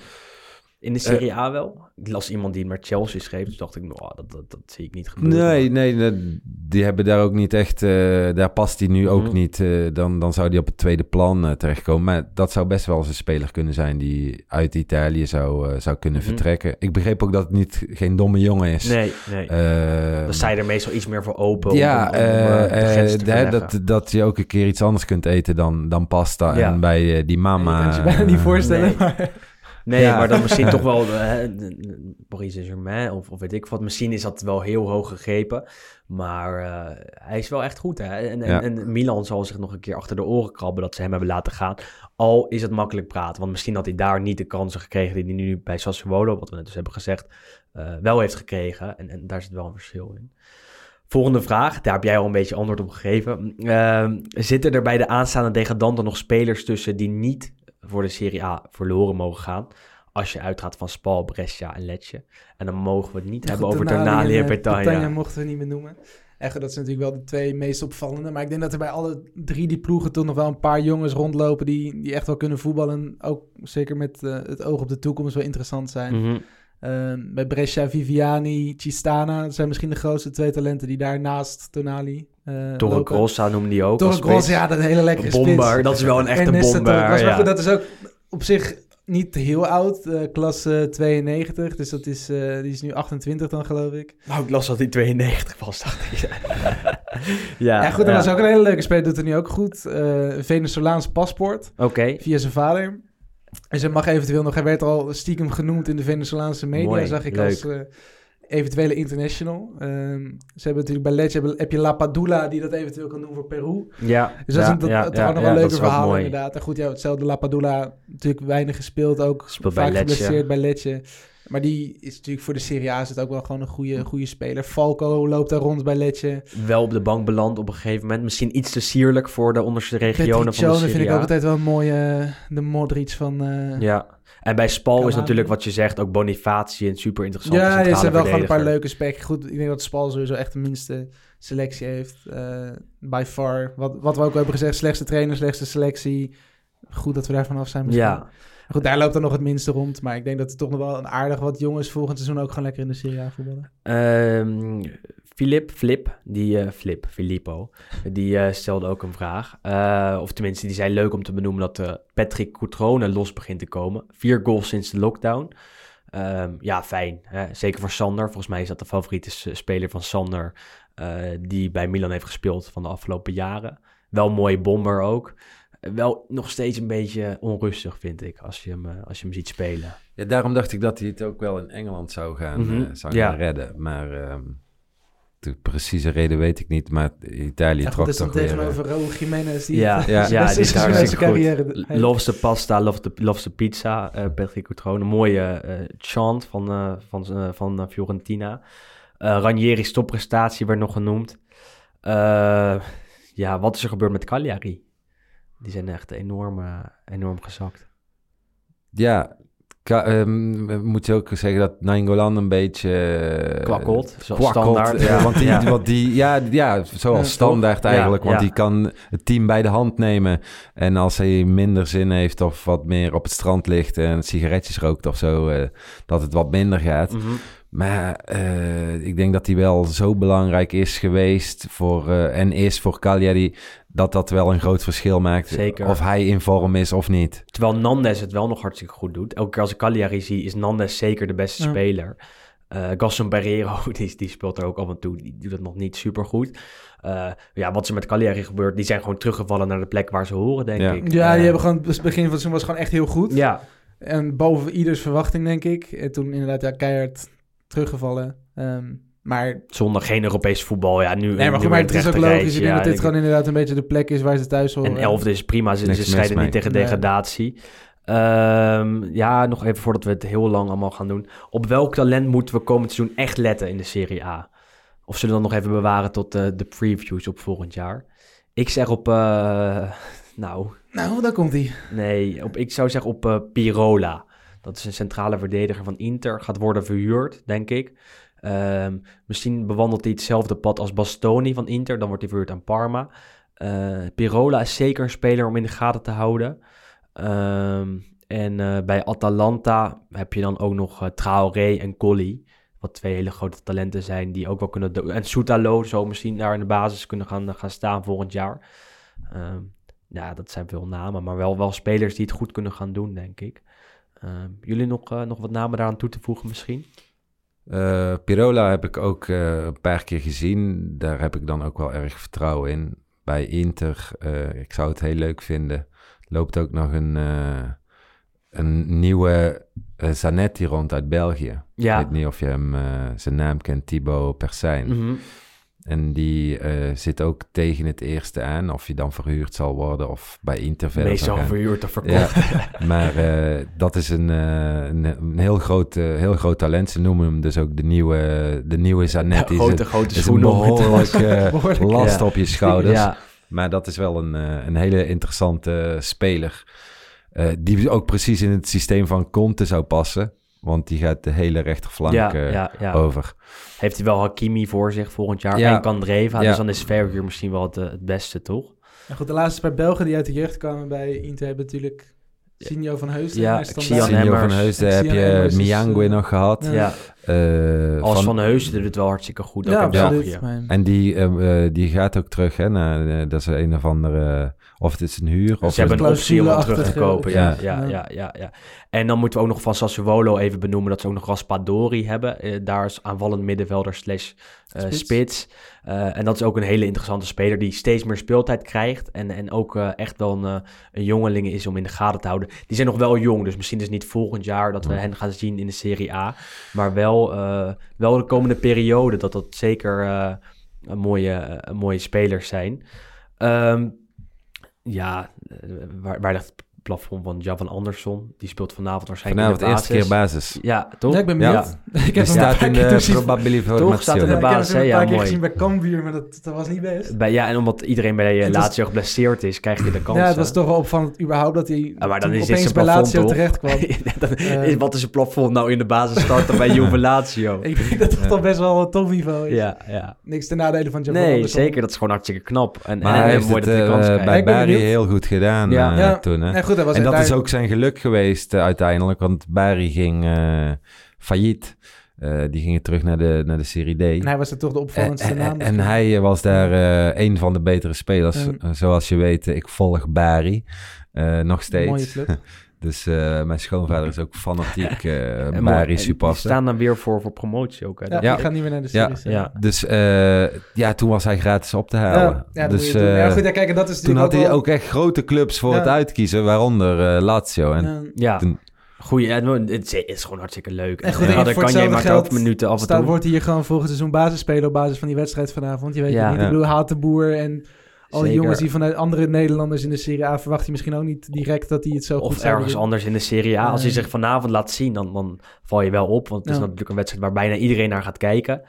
In de Serie A wel? Ik las iemand die met Chelsea schreef. Dus dacht ik, nou, dat, dat, dat zie ik niet gebeuren. Nee, nee, nee, die hebben daar ook niet echt... eh, daar past hij nu ook Mhm. niet. eh, dan, dan zou hij op het tweede plan eh, terechtkomen. Maar dat zou best wel eens een speler kunnen zijn... die uit Italië zou, zou kunnen Mhm. vertrekken. Ik begreep ook dat het niet, geen domme jongen is. Nee, nee. Eh, Dan sta je er meestal iets meer voor open. om- ja, om, de dat, dat je ook een keer iets anders kunt eten dan, dan pasta. Ja. En bij die mama... je kan je bijna niet voorstellen. nee. Maar Nee, Ja. maar dan misschien toch wel eh, Paris Saint-Germain of, of weet ik wat. Misschien is dat wel heel hoog gegrepen. Maar eh, hij is wel echt goed. Hè? En, en, Ja. en Milan zal zich nog een keer achter de oren krabben dat ze hem hebben laten gaan. Al is het makkelijk praten. Want misschien had hij daar niet de kansen gekregen die hij nu bij Sassuolo, wat we net dus hebben gezegd, eh, wel heeft gekregen. En, en daar zit wel een verschil in. Volgende vraag, daar heb jij al een beetje antwoord op gegeven. Ehm, zitten er bij de aanstaande degradanten nog spelers tussen die niet voor de Serie A verloren mogen gaan? Als je uitgaat van Spal, Brescia en Lecce. En dan mogen we het niet hebben goed, over Tonali en eh, Petagna. Petagna mochten we niet meer noemen. Echt, dat zijn natuurlijk wel de twee meest opvallende. Maar ik denk dat er bij alle drie die ploegen toch nog wel een paar jongens rondlopen die, die echt wel kunnen voetballen. Ook zeker met eh, het oog op de toekomst wel interessant zijn. Mhm. Ehm, bij Brescia, Viviani, Cistana. Dat zijn misschien de grootste twee talenten die daar naast Tonali eh Torre. Grossa noemde die ook. Torre Grossa, ja, dat is een hele lekkere spits. Bomber, dat is wel een echte En Nesta Torre bomber. Grossa. Maar ja. goed, dat is ook op zich niet heel oud. eh klasse 92, dus dat is, eh, die is nu 28 dan, geloof ik. Nou, ik las dat hij 92 was, dacht ik. ja, Ja, goed, dat was ook een hele leuke speler. Doet er nu ook goed. Eh Venezolaans paspoort Oké, via zijn vader. Dus hij mag eventueel nog... Hij werd al stiekem genoemd in de Venezolaanse media, Mooi, zag ik leuk. als eventuele international. Ehm, ze hebben natuurlijk bij Lecce heb, heb je La Padula die dat eventueel kan doen voor Peru. ja. Dus dat, ja, is, dat, ja, dat ja, waren nog leuke mooi. inderdaad. En goed, ja, hetzelfde La Padula, natuurlijk weinig gespeeld, ook Speelt vaak geblesseerd bij Lecce. Maar die is natuurlijk voor de Serie A is het ook wel gewoon een goede, goede speler. Falco loopt daar rond bij Lecce. Wel op de bank beland op een gegeven moment. Misschien iets te sierlijk voor de onderste regionen van de Serie vind ik A. ook altijd wel een mooie, de Modric van... eh, Ja. En bij Spal is natuurlijk wat je zegt ook Bonifaci een super interessante Ja, er zijn wel gewoon een paar leuke specs. Goed, ik denk dat Spal sowieso echt de minste selectie heeft. eh by far. Wat, wat we ook hebben gezegd, slechtste trainer, slechtste selectie. Goed dat we daar vanaf zijn misschien. Ja, Goed, daar loopt dan nog het minste rond. Maar ik denk dat er toch nog wel een aardig wat jongens volgend seizoen ook gewoon lekker in de Serie A voetballen. Ehm Filip, Flip, die eh, Flip, Filippo, die eh, stelde ook een vraag. Eh, of tenminste, die zei leuk om te benoemen dat Patrick Coutrone los begint te komen. Vier goals sinds de lockdown. Ehm, ja, fijn. Hè? Zeker voor Sander. Volgens mij is dat de favoriete speler van Sander, die bij Milan heeft gespeeld van de afgelopen jaren. Wel een mooie bomber ook. Wel nog steeds een beetje onrustig, vind ik, als je hem, als je hem ziet spelen. Ja, daarom dacht ik dat hij het ook wel in Engeland zou gaan, Mhm, zou ja. gaan redden. Maar ehm, de precieze reden weet ik niet. Maar Italië Ja, trok dat is toch weer... eh, tegenover Raúl Jiménez. Die Ja, ja, ja, die is hartstikke carrière. goed. Loves de pasta, loves de, loves de pizza. eh Patrick Coutrone. Een mooie eh, chant van, eh, van, eh, van eh, Fiorentina. Eh Ranieri's topprestatie werd nog genoemd. Eh, ja, wat is er gebeurd met Cagliari? Die zijn echt enorm, eh, enorm gezakt. Ja, Ehm, moet je ook zeggen dat Nainggolan een beetje... eh, Kwakkelt, zoals kwakkelt, standaard. eh, Ja. want die, Ja. want die, ja, ja, zoals standaard eigenlijk. Ja, want die kan het team bij de hand nemen. En als hij minder zin heeft of wat meer op het strand ligt en sigaretjes rookt of zo, eh, dat het wat minder gaat. Mhm. Maar ik denk dat hij wel zo belangrijk is geweest voor, en is voor Cagliari, dat dat wel een groot verschil maakt. Zeker. Of hij in vorm is of niet. Terwijl Nandes het wel nog hartstikke goed doet. Elke keer als ik Cagliari zie, is Nandes zeker de beste Ja. speler. Eh Gaston Barrero, die, die speelt er ook af en toe. Die doet het nog niet super goed. ja, wat er met Cagliari gebeurt, die zijn gewoon teruggevallen naar de plek waar ze horen, denk Ja. ik. Ja, die Eh, hebben gewoon, het begin van het seizoen was gewoon echt heel goed. Ja, En boven ieders verwachting, denk ik. En toen inderdaad, ja, keihard teruggevallen. Ehm, maar, zonder geen Europees voetbal. Ja, nu, nee, maar, goed, maar het is ook logisch. reis. Ik denk Ja, dat dit gewoon inderdaad een beetje de plek is waar ze thuis horen. En elfde is prima, ze, ze strijden niet tegen Nee. degradatie. Ehm, ja, nog even voordat we het heel lang allemaal gaan doen. Op welk talent moeten we komend seizoen echt letten in de Serie A? Of zullen we dan nog even bewaren tot eh, de previews op volgend jaar? Ik zeg op, eh, nou, Nou, daar komt hij. nee, op, ik zou zeggen op eh, Pirola. Dat is een centrale verdediger van Inter. Gaat worden verhuurd, denk ik. Ehm, misschien bewandelt hij hetzelfde pad als Bastoni van Inter. Dan wordt hij verhuurd aan Parma. Eh, Pirola is zeker een speler om in de gaten te houden. Ehm, en eh, bij Atalanta heb je dan ook nog eh, Traoré en Colli. Wat twee hele grote talenten zijn die ook wel kunnen... En Soutalo zou misschien daar in de basis kunnen gaan, gaan staan volgend jaar. Ehm, ja, dat zijn veel namen, maar wel, wel spelers die het goed kunnen gaan doen, denk ik. Jullie nog, nog wat namen daaraan toe te voegen misschien? Eh, Pirola heb ik ook eh, een paar keer gezien. Daar heb ik dan ook wel erg vertrouwen in. Bij Inter, eh, ik zou het heel leuk vinden. Loopt ook nog een, een nieuwe Zanetti rond uit België. Ik weet niet of je hem, zijn naam kent, Thibaut Persijn. Mhm. En die eh, zit ook tegen het eerste aan. Of je dan verhuurd zal worden of bij Inter verder Meestal verhuurd of verkocht. Ja, maar eh, dat is een, eh, een, een heel, groot, heel groot talent. Ze noemen hem dus ook de nieuwe, de nieuwe Zanetti. grote, grote is een behoorlijk eh, Behoorlijk, last ja. op je schouders. Ja, Maar dat is wel een, eh, een hele interessante speler. Eh, die ook precies in het systeem van Conte zou passen. Want die gaat de hele rechterflank ja, eh, ja, ja. over. Heeft hij wel Hakimi voor zich volgend jaar Ja. en Kandreva. Ja. Dus dan is verhuur misschien wel het, eh, het beste, toch? En goed, de laatste paar Belgen die uit de jeugd kwamen bij Inter hebben natuurlijk Sinjo van Heusden. Ja, Sinjo van. Heusden En heb je Miangue eh, nog gehad. ja. Eh, Als van- Van Heusden doet het wel hartstikke goed. Ook Ja, absoluut. En die, die gaat ook terug, hè? Naar, dat is een of andere... Of het is een huur, of Ze hebben een optie om hem terug te kopen. Ja, Ja. ja, ja, ja, ja. En dan moeten we ook nog van Sassuolo even benoemen dat ze ook nog Raspadori hebben. Eh, daar is aanvallend middenvelder slash eh, Spits. spits. Eh, en dat is ook een hele interessante speler die steeds meer speeltijd krijgt. En, en ook eh, echt wel een, eh, een jongeling is om in de gaten te houden. Die zijn nog wel jong, dus misschien is het niet volgend jaar dat we Ja. hen gaan zien in de Serie A. Maar wel, eh, wel de komende periode dat dat zeker eh, een, mooie, een mooie spelers zijn. Ehm, ja, eh, waar, waar ligt het plafond van Javan Andersson? Die speelt vanavond waarschijnlijk Vanavond in de eerste basis. keer basis. Ja, toch? Ja, ik ben Ja. benieuwd. Ik heb een staat in de probability Toch? Staat in de Ja, ik heb basis, een paar keer gezien bij Cambuur, maar dat, dat was niet best. Bij, ja, en omdat iedereen bij Lazio geblesseerd is, krijg je de kans. Ja, het was toch wel opvallend überhaupt dat hij Ja, maar dan toen is opeens bij Lazio terecht kwam. Dan Eh. is- wat is het plafond nou in de basis starten bij Juve Lazio? ik denk dat dat Ja. toch best wel een topniveau is. Ja, ja. Niks ten nadele van Javan Nee, zeker. Dat is gewoon hartstikke knap. En, Maar en, hij mooi dat de eh, kans bij krijgt. Benieuwd. heel goed gedaan Ja. eh, Ja. toen. Hè? Goed, was en dat is ook zijn geluk geweest eh, uiteindelijk, want Bari ging eh failliet. Eh, die gingen terug naar de, naar de Serie D. En hij was er toch de En, opvallendste en- naam. en hij was daar een van de betere spelers. Zoals je weet, ik volg Bari eh, nog steeds. Mooie club. Dus eh, mijn schoonvader is ook fanatiek eh En supporter. Die staan dan weer voor, voor promotie ook. Hè? Ja, Ja. die gaat niet meer naar de Ja. series. Ja. Dus eh, ja, toen was hij gratis op te halen. Ja, ja, dus ja, eh, goed, ja, kijk, dat is toen had hij wel- ook echt grote clubs voor Ja. het uitkiezen, waaronder Lazio. En Ja. Ja, toen- goeie. En het is, het is gewoon hartstikke leuk. En goed, en dan kan je hetzelfde maar ook geld minuten af en toe. wordt hij hier gewoon volgend seizoen basisspeler op basis van die wedstrijd vanavond. Je weet Ja. het niet. Ja. Ik bedoel, Haat de Boer en al die jongens die vanuit andere Nederlanders in de Serie A verwacht je misschien ook niet direct dat hij het zo goed Of ergens doen. anders in de Serie A. Als hij zich vanavond laat zien, dan, dan val je wel op. Want het is natuurlijk een wedstrijd waar bijna iedereen naar gaat kijken.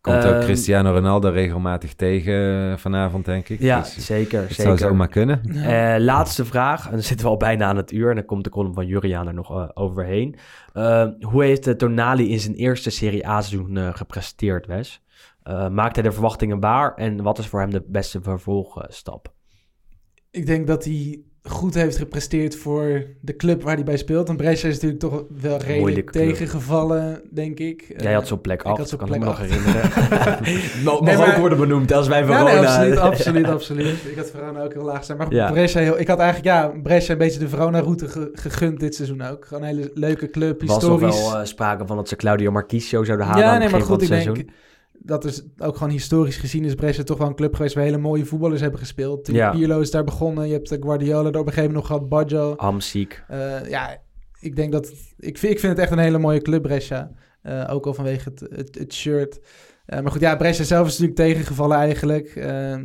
Komt ook Ehm, Cristiano Ronaldo regelmatig tegen eh, vanavond, denk ik. Ja, Dus zeker. het zou zeker. zomaar kunnen. Ja. Eh, laatste vraag, en dan zitten we al bijna aan het uur en dan komt de column van Juriaan er nog eh, overheen. Eh, hoe heeft de Tonali in zijn eerste Serie A-seizoen eh, gepresteerd, Wes? Eh, maakt hij de verwachtingen waar en wat is voor hem de beste vervolgstap? Ik denk dat hij goed heeft gepresteerd voor de club waar hij bij speelt. Want Brescia is natuurlijk toch wel redelijk Moeilijke club. tegengevallen, denk ik. Jij had zo'n plek ik af, had zo'n kan ik me plek nog herinneren. Mag Nee, maar- ook worden benoemd als wij Ja, Verona... nee, absoluut, absoluut, absoluut. Ik had Verona ook heel laag zijn. Maar Ja. Brescia, heel, ik had eigenlijk ja, Brescia een beetje de Verona-route ge- gegund dit seizoen ook. Gewoon een hele leuke club, was nog historisch. wel eh, sprake van dat ze Claudio Marquisio zouden halen aan ja, het nee, maar goed, ik van het denk seizoen. Dat is ook gewoon historisch gezien is Brescia toch wel een club geweest waar hele mooie voetballers hebben gespeeld. Ja. Pirlo is daar begonnen, je hebt de Guardiola er op een gegeven moment nog gehad, Baggio. Hamziek. Eh, ja, ik denk dat... Ik vind, ik vind het echt een hele mooie club, Brescia. Eh, ook al vanwege het, het, het shirt. Eh, maar goed, ja, Brescia zelf is natuurlijk tegengevallen eigenlijk.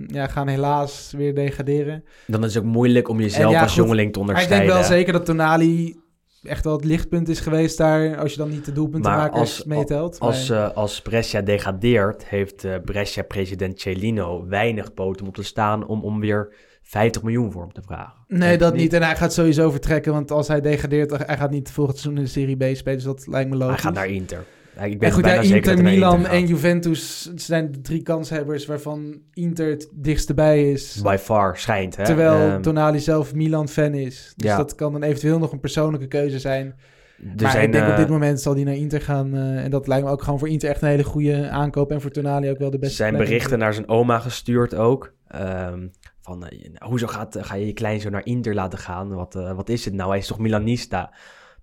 Ja, gaan helaas weer degraderen. Dan is het ook moeilijk om jezelf ja, als goed, jongeling te Maar ik onderscheiden. denk wel zeker dat Tonali echt wel het lichtpunt is geweest daar. Als je dan niet de doelpuntenmakers als- meetelt. Als, Maar- eh, als Brescia degradeert, heeft eh, Brescia-president Celino weinig poten te staan om, om weer 50 miljoen voor hem te vragen. Nee, dat niet. En hij gaat sowieso vertrekken. Want als hij degradeert, hij gaat niet volgend seizoen in de Serie B spelen. Dus dat lijkt me logisch. Hij gaat naar Inter. Ja, Ik ben En goed, bijna ja, zeker Inter, Milan Inter en Juventus zijn de drie kanshebbers waarvan Inter het dichtst bij is. By far, schijnt. Hè? Terwijl Ehm, Tonali zelf Milan-fan is. Dus Ja. dat kan dan eventueel nog een persoonlijke keuze zijn. er maar zijn, ik denk op eh, dit moment zal hij naar Inter gaan. eh, en dat lijkt me ook gewoon voor Inter echt een hele goede aankoop. En voor Tonali ook wel de beste zijn berichten naar zijn oma gestuurd ook. Ehm, van, eh, hoezo gaat, ga je je kleinzoon naar Inter laten gaan? Wat, wat is het nou? Hij is toch Milanista?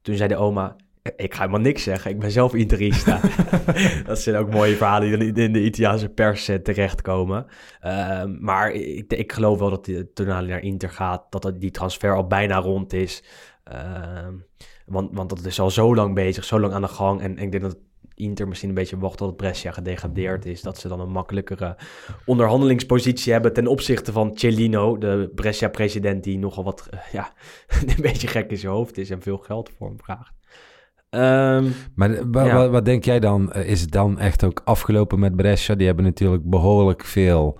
Toen zei de oma, "Eh, ik ga helemaal niks zeggen. Ik ben zelf Interista. dat zijn ook mooie verhalen die in de Italiaanse pers eh, terechtkomen. Ehm, maar ik, ik geloof wel dat die Tonali naar Inter gaat. Dat die transfer al bijna rond is. Ehm, want, want dat is al zo lang bezig, zo lang aan de gang. En, en ik denk dat Inter misschien een beetje wacht tot Brescia gedegradeerd is. Dat ze dan een makkelijkere onderhandelingspositie hebben ten opzichte van Celino, de Brescia-president, die nogal wat, eh, ja, een beetje gek in zijn hoofd is en veel geld voor hem vraagt. Ehm, Maar eh, wa- Ja. wa- wat denk jij dan? Eh, Is het dan echt ook afgelopen met Brescia? Die hebben natuurlijk behoorlijk veel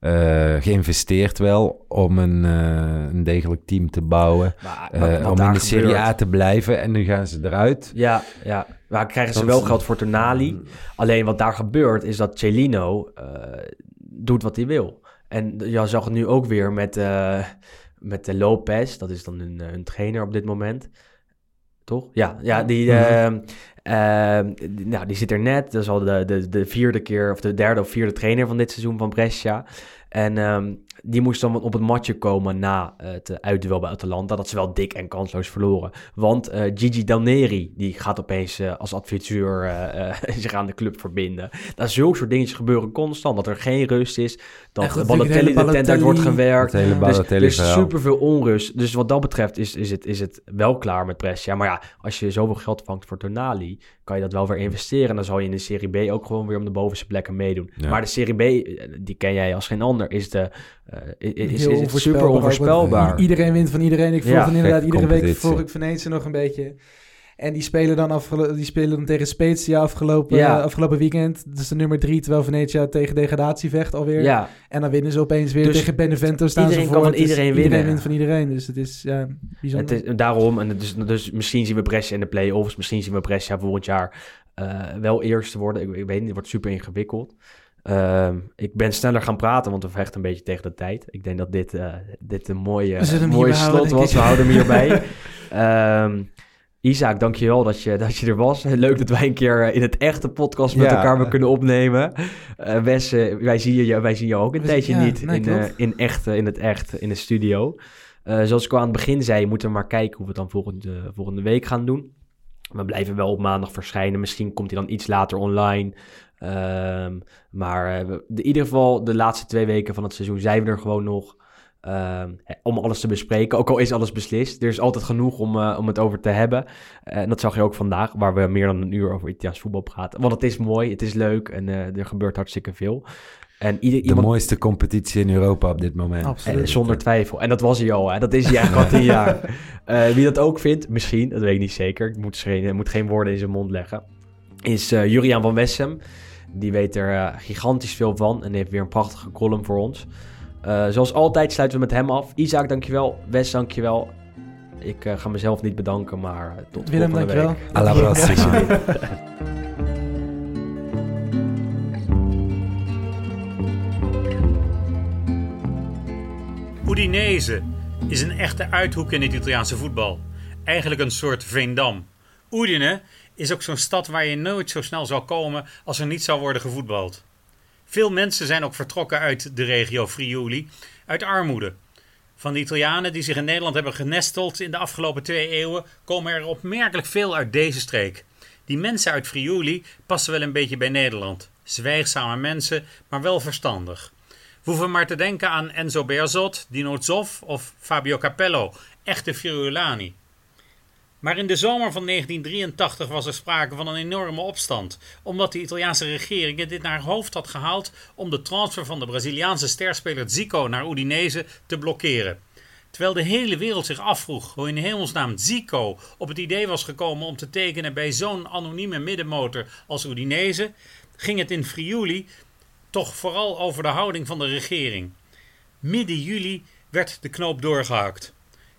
eh, geïnvesteerd wel om een, een degelijk team te bouwen. maar wat- wat om in de Serie A te blijven. En nu gaan ze eruit. Ja, ja. Maar krijgen ze wel is- geld voor Tonali. Alleen wat daar gebeurt is dat Celino doet wat hij wil. En je zag het nu ook weer met, met de Lopez. Dat is dan een trainer op dit moment. Toch? Ja, ja die, Mhm. ehm, ehm, die- nou, die zit er net. Dat is al de, de, de vierde keer, of de derde of vierde trainer van dit seizoen van Brescia. En ehm, die moest dan op het matje komen na het uitduel bij Atalanta. Dat ze wel dik en kansloos verloren. Want eh, Gigi Daneri, die gaat opeens eh, als adviseur eh, eh, zich aan de club verbinden. Dat zulke soort dingetjes gebeuren constant. Dat er geen rust is. Dat goed, Balotelli de hele tent uit wordt Balotelli- gewerkt. Hele Ja. Dus er Balotelli is superveel onrust. Dus wat dat betreft is, is, het, is het wel klaar met Brescia. Maar ja, als je zoveel geld vangt voor Tonali, kan je dat wel weer investeren. En dan zal je in de Serie B ook gewoon weer om de bovenste plekken meedoen. Ja. Maar de Serie B, eh, die ken jij als geen ander, is, de, eh, is, is, Heel is het super onvoorspelbaar Iedereen wint van iedereen. Ik volg Ja, van inderdaad iedere week volg ik Venetië nog een beetje. En die spelen dan, afgelo- die spelen dan tegen Spezia afgelopen, Ja. eh, afgelopen weekend. Dat is de nummer drie, terwijl Venetia tegen degradatie vecht alweer. Ja, En dan winnen ze opeens weer Dus tegen Benevento. Staan iedereen ze kan voor. van Het is- iedereen winnen. Iedereen wint van iedereen. Dus het is ja, bijzonder. het is, daarom. En dus, dus misschien zien we Brescia in de play-offs. Misschien zien we Brescia volgend jaar eh, wel eerste worden. Ik, ik weet niet, het wordt super ingewikkeld. Ehm, ik ben sneller gaan praten, want we vechten een beetje tegen de tijd. Ik denk dat dit, eh, dit een mooie, mooie slot was. We houden hem hierbij. Ehm Isaac, dankjewel dat je, dat je er was. Leuk dat wij een keer eh, in het echte podcast met Ja. elkaar hebben kunnen opnemen. Eh Wes, eh, wij, zien je, wij zien jou ook een tijdje ja, niet nee, in, in, echt, in het echt, in de studio. Zoals ik al aan het begin zei, moeten we maar kijken hoe we het dan volgende, volgende week gaan doen. We blijven wel op maandag verschijnen. Misschien komt hij dan iets later online. Ehm, maar in ieder geval, de laatste twee weken van het seizoen zijn we er gewoon nog. Ehm, om alles te bespreken. Ook al is alles beslist. Er is altijd genoeg om, eh, om het over te hebben. en dat zag je ook vandaag, waar we meer dan een uur over Italiaans voetbal praten. Want het is mooi, het is leuk en eh, er gebeurt hartstikke veel. En ieder, De iemand, mooiste competitie in Europa op dit moment. Absoluut. eh, zonder twijfel. En dat was hij al, hè? dat is hij eigenlijk al tien jaar. Eh, wie dat ook vindt, misschien, dat weet ik niet zeker. Ik moet moet geen woorden in zijn mond leggen. Is eh Juriaan van Wessem. Die weet er eh, gigantisch veel van en heeft weer een prachtige column voor ons. Eh, zoals altijd sluiten we met hem af. Isaac, dankjewel. Wes, dankjewel. Ik eh, ga mezelf niet bedanken, maar tot Willem, volgende dankjewel. week. À la prossima. Udinese is een echte uithoek in het Italiaanse voetbal. Eigenlijk een soort Veendam. Udine is ook zo'n stad waar je nooit zo snel zou komen als er niet zou worden gevoetbald. Veel mensen zijn ook vertrokken uit de regio Friuli uit armoede. Van de Italianen die zich in Nederland hebben genesteld in de afgelopen twee eeuwen komen er opmerkelijk veel uit deze streek. Die mensen uit Friuli passen wel een beetje bij Nederland. Zwijgzame mensen, maar wel verstandig. We hoeven maar te denken aan Enzo Bearzot, Dino Zoff of Fabio Capello, echte Friulani. Maar in de zomer van 1983 was er sprake van een enorme opstand, omdat de Italiaanse regering dit naar hoofd had gehaald om de transfer van de Braziliaanse sterspeler Zico naar Udinese te blokkeren. Terwijl de hele wereld zich afvroeg hoe in hemelsnaam Zico op het idee was gekomen om te tekenen bij zo'n anonieme middenmotor als Udinese, ging het in Friuli toch vooral over de houding van de regering. Midden juli werd de knoop doorgehakt.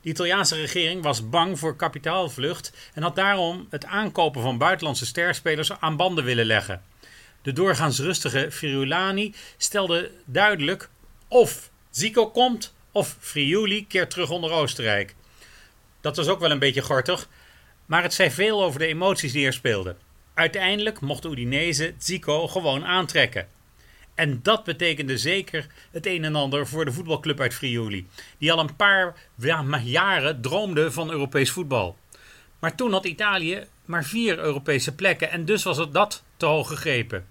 De Italiaanse regering was bang voor kapitaalvlucht en had daarom het aankopen van buitenlandse sterspelers aan banden willen leggen. De doorgaans rustige Friulani stelde duidelijk of Zico komt of Friuli keert terug onder Oostenrijk. Dat was ook wel een beetje gortig, maar het zei veel over de emoties die er speelden. Uiteindelijk mocht Udinese Zico gewoon aantrekken. En dat betekende zeker het een en ander voor de voetbalclub uit Friuli, die al een paar ja, jaren droomde van Europees voetbal. Maar toen had Italië maar vier Europese plekken en dus was het dat te hoog gegrepen.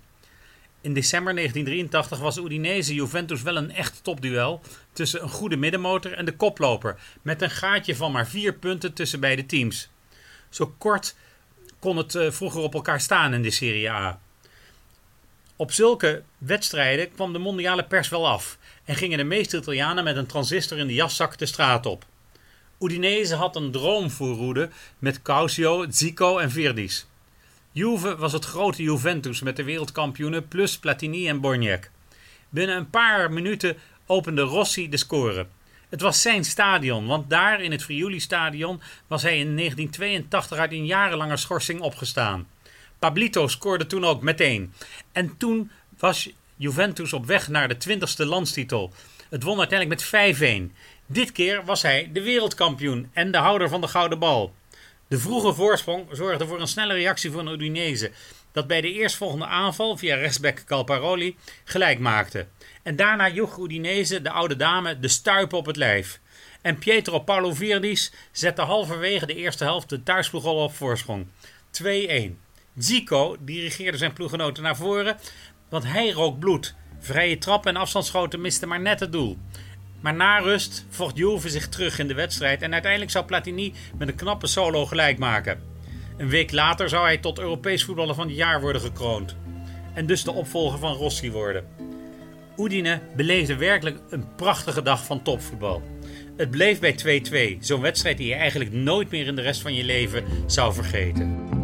In december 1983 was Udinese Juventus wel een echt topduel tussen een goede middenmotor en de koploper, met een gaatje van maar vier punten tussen beide teams. Zo kort kon het uh, vroeger op elkaar staan in de Serie A. Op zulke wedstrijden kwam de mondiale pers wel af en gingen de meeste Italianen met een transistor in de jaszak de straat op. Udinese had een droomvoerroede met Causio, Zico en Virdis. Juve was het grote Juventus met de wereldkampioenen plus Platini en Borniak. Binnen een paar minuten opende Rossi de score. Het was zijn stadion, want daar in het Friuli-stadion was hij in 1982 uit een jarenlange schorsing opgestaan. Pablito scoorde toen ook meteen. En toen was Juventus op weg naar de 20ste landstitel. Het won uiteindelijk met 5-1. Dit keer was hij de wereldkampioen en de houder van de gouden bal. De vroege voorsprong zorgde voor een snelle reactie van Udinese, dat bij de eerstvolgende aanval via rechtsback Calparoli gelijk maakte. En daarna joeg Udinese de oude dame de stuipen op het lijf. En Pietro Paolo Virdis zette halverwege de eerste helft de thuisploeg al op voorsprong. 2-1. Zico dirigeerde zijn ploeggenoten naar voren, want hij rook bloed. Vrije trap en afstandsschoten misten maar net het doel. Maar na rust vocht Juve zich terug in de wedstrijd en uiteindelijk zou Platini met een knappe solo gelijk maken. Een week later zou hij tot Europees voetballer van het jaar worden gekroond. En dus de opvolger van Rossi worden. Udine beleefde werkelijk een prachtige dag van topvoetbal. Het bleef bij 2-2, zo'n wedstrijd die je eigenlijk nooit meer in de rest van je leven zou vergeten.